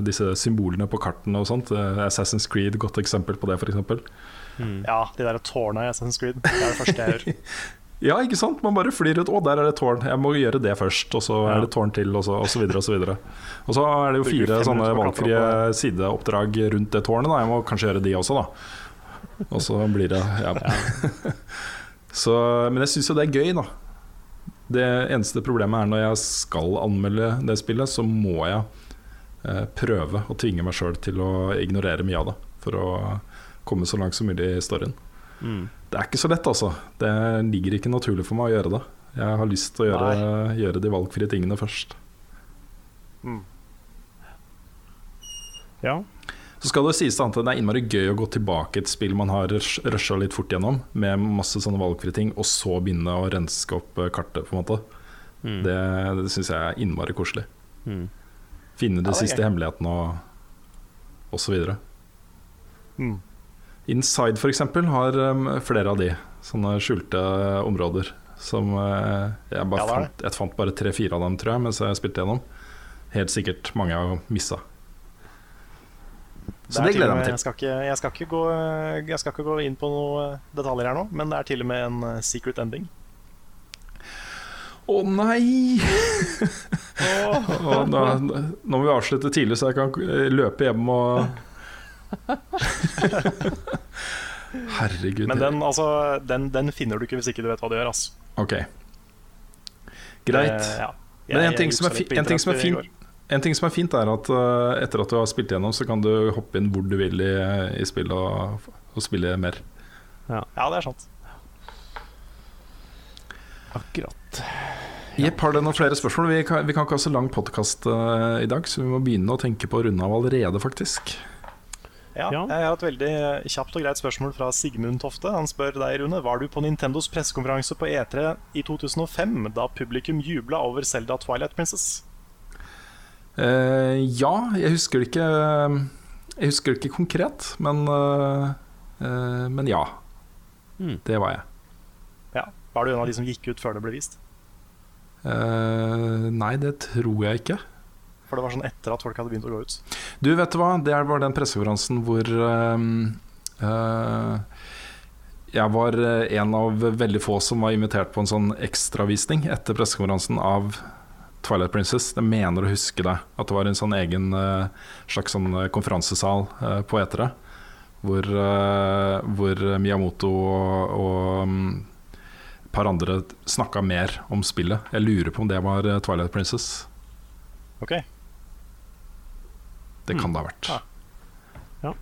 disse symbolene på kartene og sånt. Eh, Assassin's Creed, godt eksempel på det, f.eks. Mm. Ja, de der tårna i Assassin's Creed. Det er det første jeg gjør. Ja, ikke sant? Man bare flyr ut. Å, der er det tårn. Jeg må gjøre det først. Og så Ja. er det tårn til, og så, og så videre og så videre. Og så er det jo fire sånne valgfrie sideoppdrag rundt det tårnet. Da. Jeg må kanskje gjøre de også, da. Og så blir det ja. så, Men jeg syns jo det er gøy, da. Det eneste problemet er når jeg skal anmelde det spillet, så må jeg eh, prøve å tvinge meg sjøl til å ignorere mye av det. For å komme så langt som mulig i storyen. Mm. Det er ikke så lett, altså. Det ligger ikke naturlig for meg å gjøre det. Jeg har lyst til å gjøre, gjøre de valgfrie tingene først. Mm. Ja. Så skal det sies at det er innmari gøy å gå tilbake et spill man har rush- rusha litt fort gjennom, med masse sånne valgfrie ting, og så begynne å renske opp eh, kartet, på en måte. Mm. Det, det syns jeg er innmari koselig. Mm. Finne de Ja, siste hemmelighetene og, og så videre. Mm. Inside f.eks. har um, flere av de sånne skjulte områder. Som uh, jeg, Ja, fant, jeg fant bare tre-fire av dem, tror jeg, mens jeg spilte gjennom. Helt sikkert mange jeg har missa. Så det, det gleder jeg meg meg Jeg til. skal, ikke, jeg, skal gå, jeg skal ikke gå inn på noen detaljer her nå, men det er til og med en eh, secret ending. Å nei! Og da, nå må vi avslutte tidlig, så jeg kan eh, løpe hjem og Herregud. Men den, altså, den, den finner du ikke hvis ikke du vet hva du gjør. Altså. Ok. Greit. Eh, ja. Men en Jeg- ting jeg som er fi- en ting som er fint- En ting som er fint, er at uh, etter at du har spilt gjennom, så kan du hoppe inn hvor du vil i, i spillet og, og spille mer. Ja, det er sant. Akkurat. Jepp, har dere noen flere spørsmål? Vi kan, vi kan ikke ha så lang podkast i dag, så vi må begynne å tenke på å runde av allerede, faktisk. Ja. Jeg har et veldig kjapt og greit spørsmål fra Sigmund Tofte. Han spør deg, Rune, var du på Nintendos pressekonferanse på E3 i 2005 da publikum jubla over Zelda Twilight Princess? Uh, ja, jeg husker det ikke Jeg husker det ikke konkret, men, uh, eh, men ja. Mm. Det var jeg. Ja. Var du en av de som gikk ut før det ble vist? Eh, nei, det tror jeg ikke. For det var sånn etter at folk hadde begynt å gå ut. Du, vet du hva? Det var den pressekonferansen hvor uh, uh, Jeg var en av veldig få som var invitert på en sånn ekstravisning etter pressekonferansen av Twilight Princess. Jeg mener å huske det. At det var en sånn egen slags sånn konferansesal på Etere. Hvor, hvor Miyamoto og, og mm, par andre snakka mer om spillet. Jeg lurer på om det var eh, Twilight Princess. Ok, Det kan Mm. det ha vært. Ja.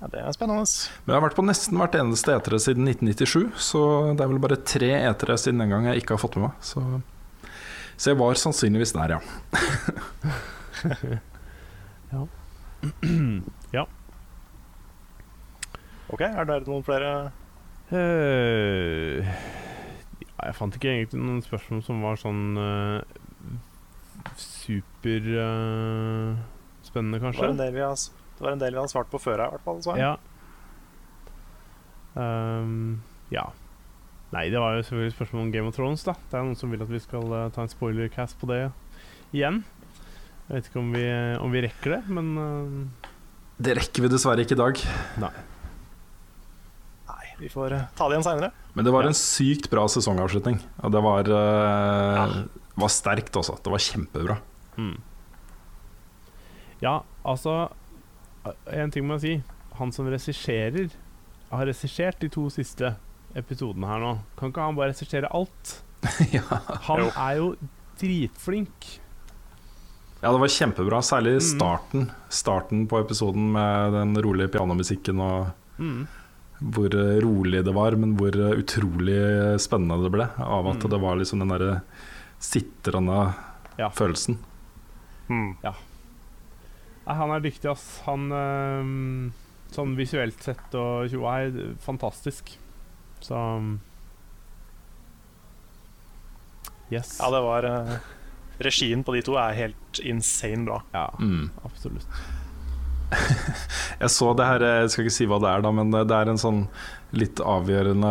ja, Det er spennende. Men jeg har vært på nesten hvert eneste etere siden 1997, så det er vel bare tre etere siden den gang jeg ikke har fått med meg. Så, så jeg var sannsynligvis der, ja. Ok, Er det noen flere Eh, ja, jeg fant ikke egentlig noen spørsmål som var sånn uh, superspennende, Det var kanskje. en del vi har, det var en del vi har svart på før her, i hvert fall. Så. Ja. Um, ja. Nei, det var jo selvfølgelig spørsmål om Game of Thrones, da. Det er noen som vil at vi skal uh, ta en spoilercast på det igjen. Jeg vet ikke om vi, om vi rekker det, men uh, Det rekker vi dessverre ikke i dag. Nei, vi får eh, ta det igjen seinere. Men det var en sykt bra sesongavslutning. Og det var, eh, Ja. var sterkt også. Det var kjempebra. Mm. Ja, altså En ting må jeg si. Han som regisserer, har regissert de to siste episodene her nå. Kan ikke han bare regissere alt? ja. Han Jo. er jo dritflink. ja, det var kjempebra. Særlig Mm. starten. Starten på episoden med den rolige pianomusikken og Mm. Hvor eh, rolig det var, men hvor eh, utrolig spennende det ble. Av at Mm. det var liksom den derre sitrende Ja. følelsen. Ja Nei, han er dyktig, ass. Han øh, Sånn visuelt sett og tjoa er fantastisk. Så Yes. Ja, det var eh, Regien på de to er helt insane bra. Ja, Mm. absolutt. Jeg så det her, jeg skal ikke si hva det er, da, men det det er en sånn litt avgjørende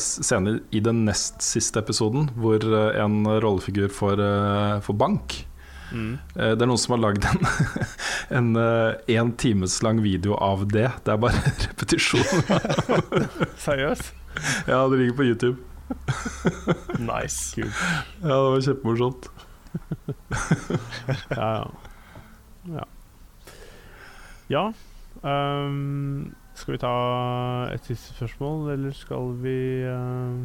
scene i den nest siste episoden, hvor eh, en rollefigur får, eh, får bank. Mm. Eh, Det er noen som har lagd en, en eh, en times lang video av det. Det er bare repetisjon. Seriøst? Ja, det ligger på YouTube. Nice. Cool. Ja, det var kjempemorsomt. Ja, ja. Ja. Ja Um, skal vi ta et siste spørsmål, eller skal vi uh,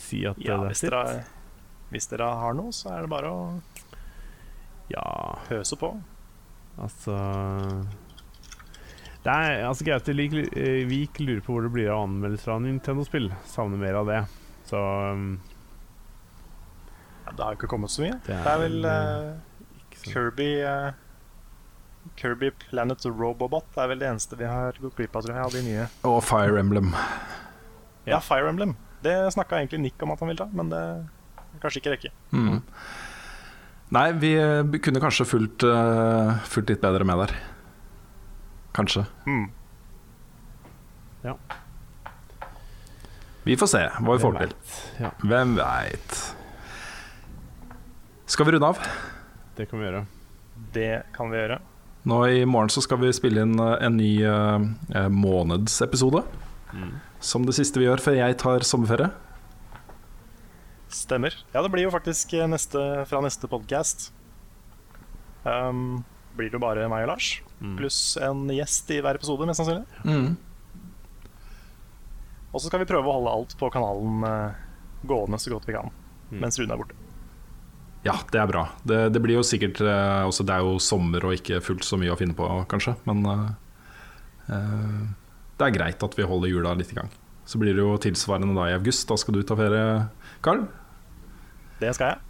si at Ja, det er dere, hvis dere har noe, så er det bare å Ja, pøse på. altså Det er altså Gaute eh, vi ikke lurer på hvor det blir av anmeldelser av Nintendo-spill. Savner mer av det. Så um, Ja, det har jo ikke kommet så mye. det Det er vel uh, Kirby eh, Kirby Planet Robobot er vel det eneste vi har gått glipp av, tror jeg, av de nye. Og Fire Emblem. Ja, Fire Emblem. Det snakka egentlig Nick om at han ville ta, men det kanskje ikke rekke. Mm. Nei, vi eh, kunne kanskje fulgt, eh, fulgt litt bedre med der. Kanskje. Hmm. Vi får se hva vi får til. Ja, Hvem veit. Skal vi runde av? det kan vi gjøre. Det kan vi gjøre. Nå I morgen så skal vi spille inn eh, en ny eh, eh, månedsepisode. Mm. Som det siste vi gjør før jeg tar sommerferie. Stemmer. Ja, det blir jo faktisk eh, neste, fra neste podkast. Um, blir det jo bare meg og Lars, Mm. pluss en gjest i hver episode, mest sannsynlig. Mm. Og så skal vi prøve å holde alt på kanalen uh, gående så godt vi kan Mm. mens Rune er borte. Ja, det er bra. Det, det blir jo sikkert eh, også, Det er jo sommer og ikke fullt så mye å finne på, kanskje. Men eh, eh, det er greit at vi holder jula litt i gang. Så blir det jo tilsvarende da i august. Da skal du ta ferie, Karl. Det skal jeg.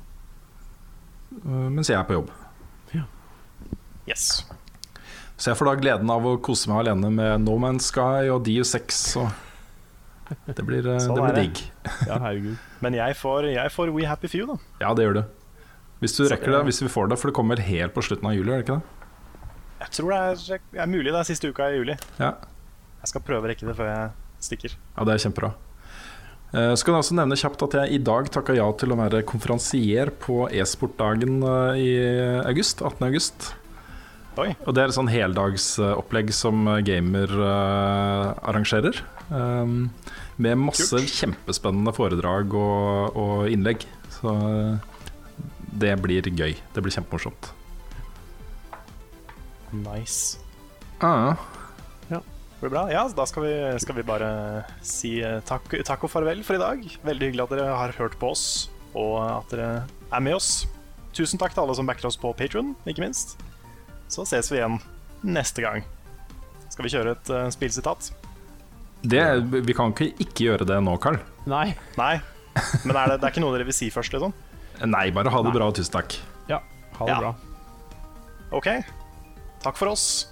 eh, mens jeg er på jobb. Ja. Yes. Så jeg får da gleden av å kose meg alene med No Man's Sky og DU6. Og det blir, eh, Sånn det blir digg. Ja, herregud. Men jeg får, jeg får We Happy Few, da. Ja, det gjør du. Hvis du rekker det- det, hvis vi får det, for det kommer helt på slutten av juli, er det ikke det? Jeg tror det er, er mulig det er siste uka i juli. Ja, Jeg skal prøve å rekke det før jeg stikker. ja det er kjempebra. Eh, Så kan jeg også nevne kjapt at jeg i dag takka ja til å være konferansier på e-sportdagen eh, i august, 18. august. Oi. Og det er et sånn heldagsopplegg som Gamer uh, arrangerer. Um, med masse Kult. kjempespennende foredrag og, og innlegg. Så eh, det blir gøy. Det blir kjempemorsomt. Nice. Ah, Det blir bra. Ja, da skal vi, skal vi bare si eh, takk, takk og farvel for i dag. Veldig hyggelig at dere har hørt på oss, og at dere er med oss. Tusen takk til alle som backer oss på Patron, ikke minst. Så ses vi igjen neste gang. Skal vi kjøre et uh, spillsitat? det, vi kan ikke ikke gjøre det nå, Carl. Nei. Nei. Men er det, det er ikke noe dere vil si først, liksom? Nei, bare ha det bra og tusen takk. Ja, ha det Ja. bra. OK. Takk for oss.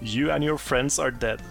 You and your friends are dead.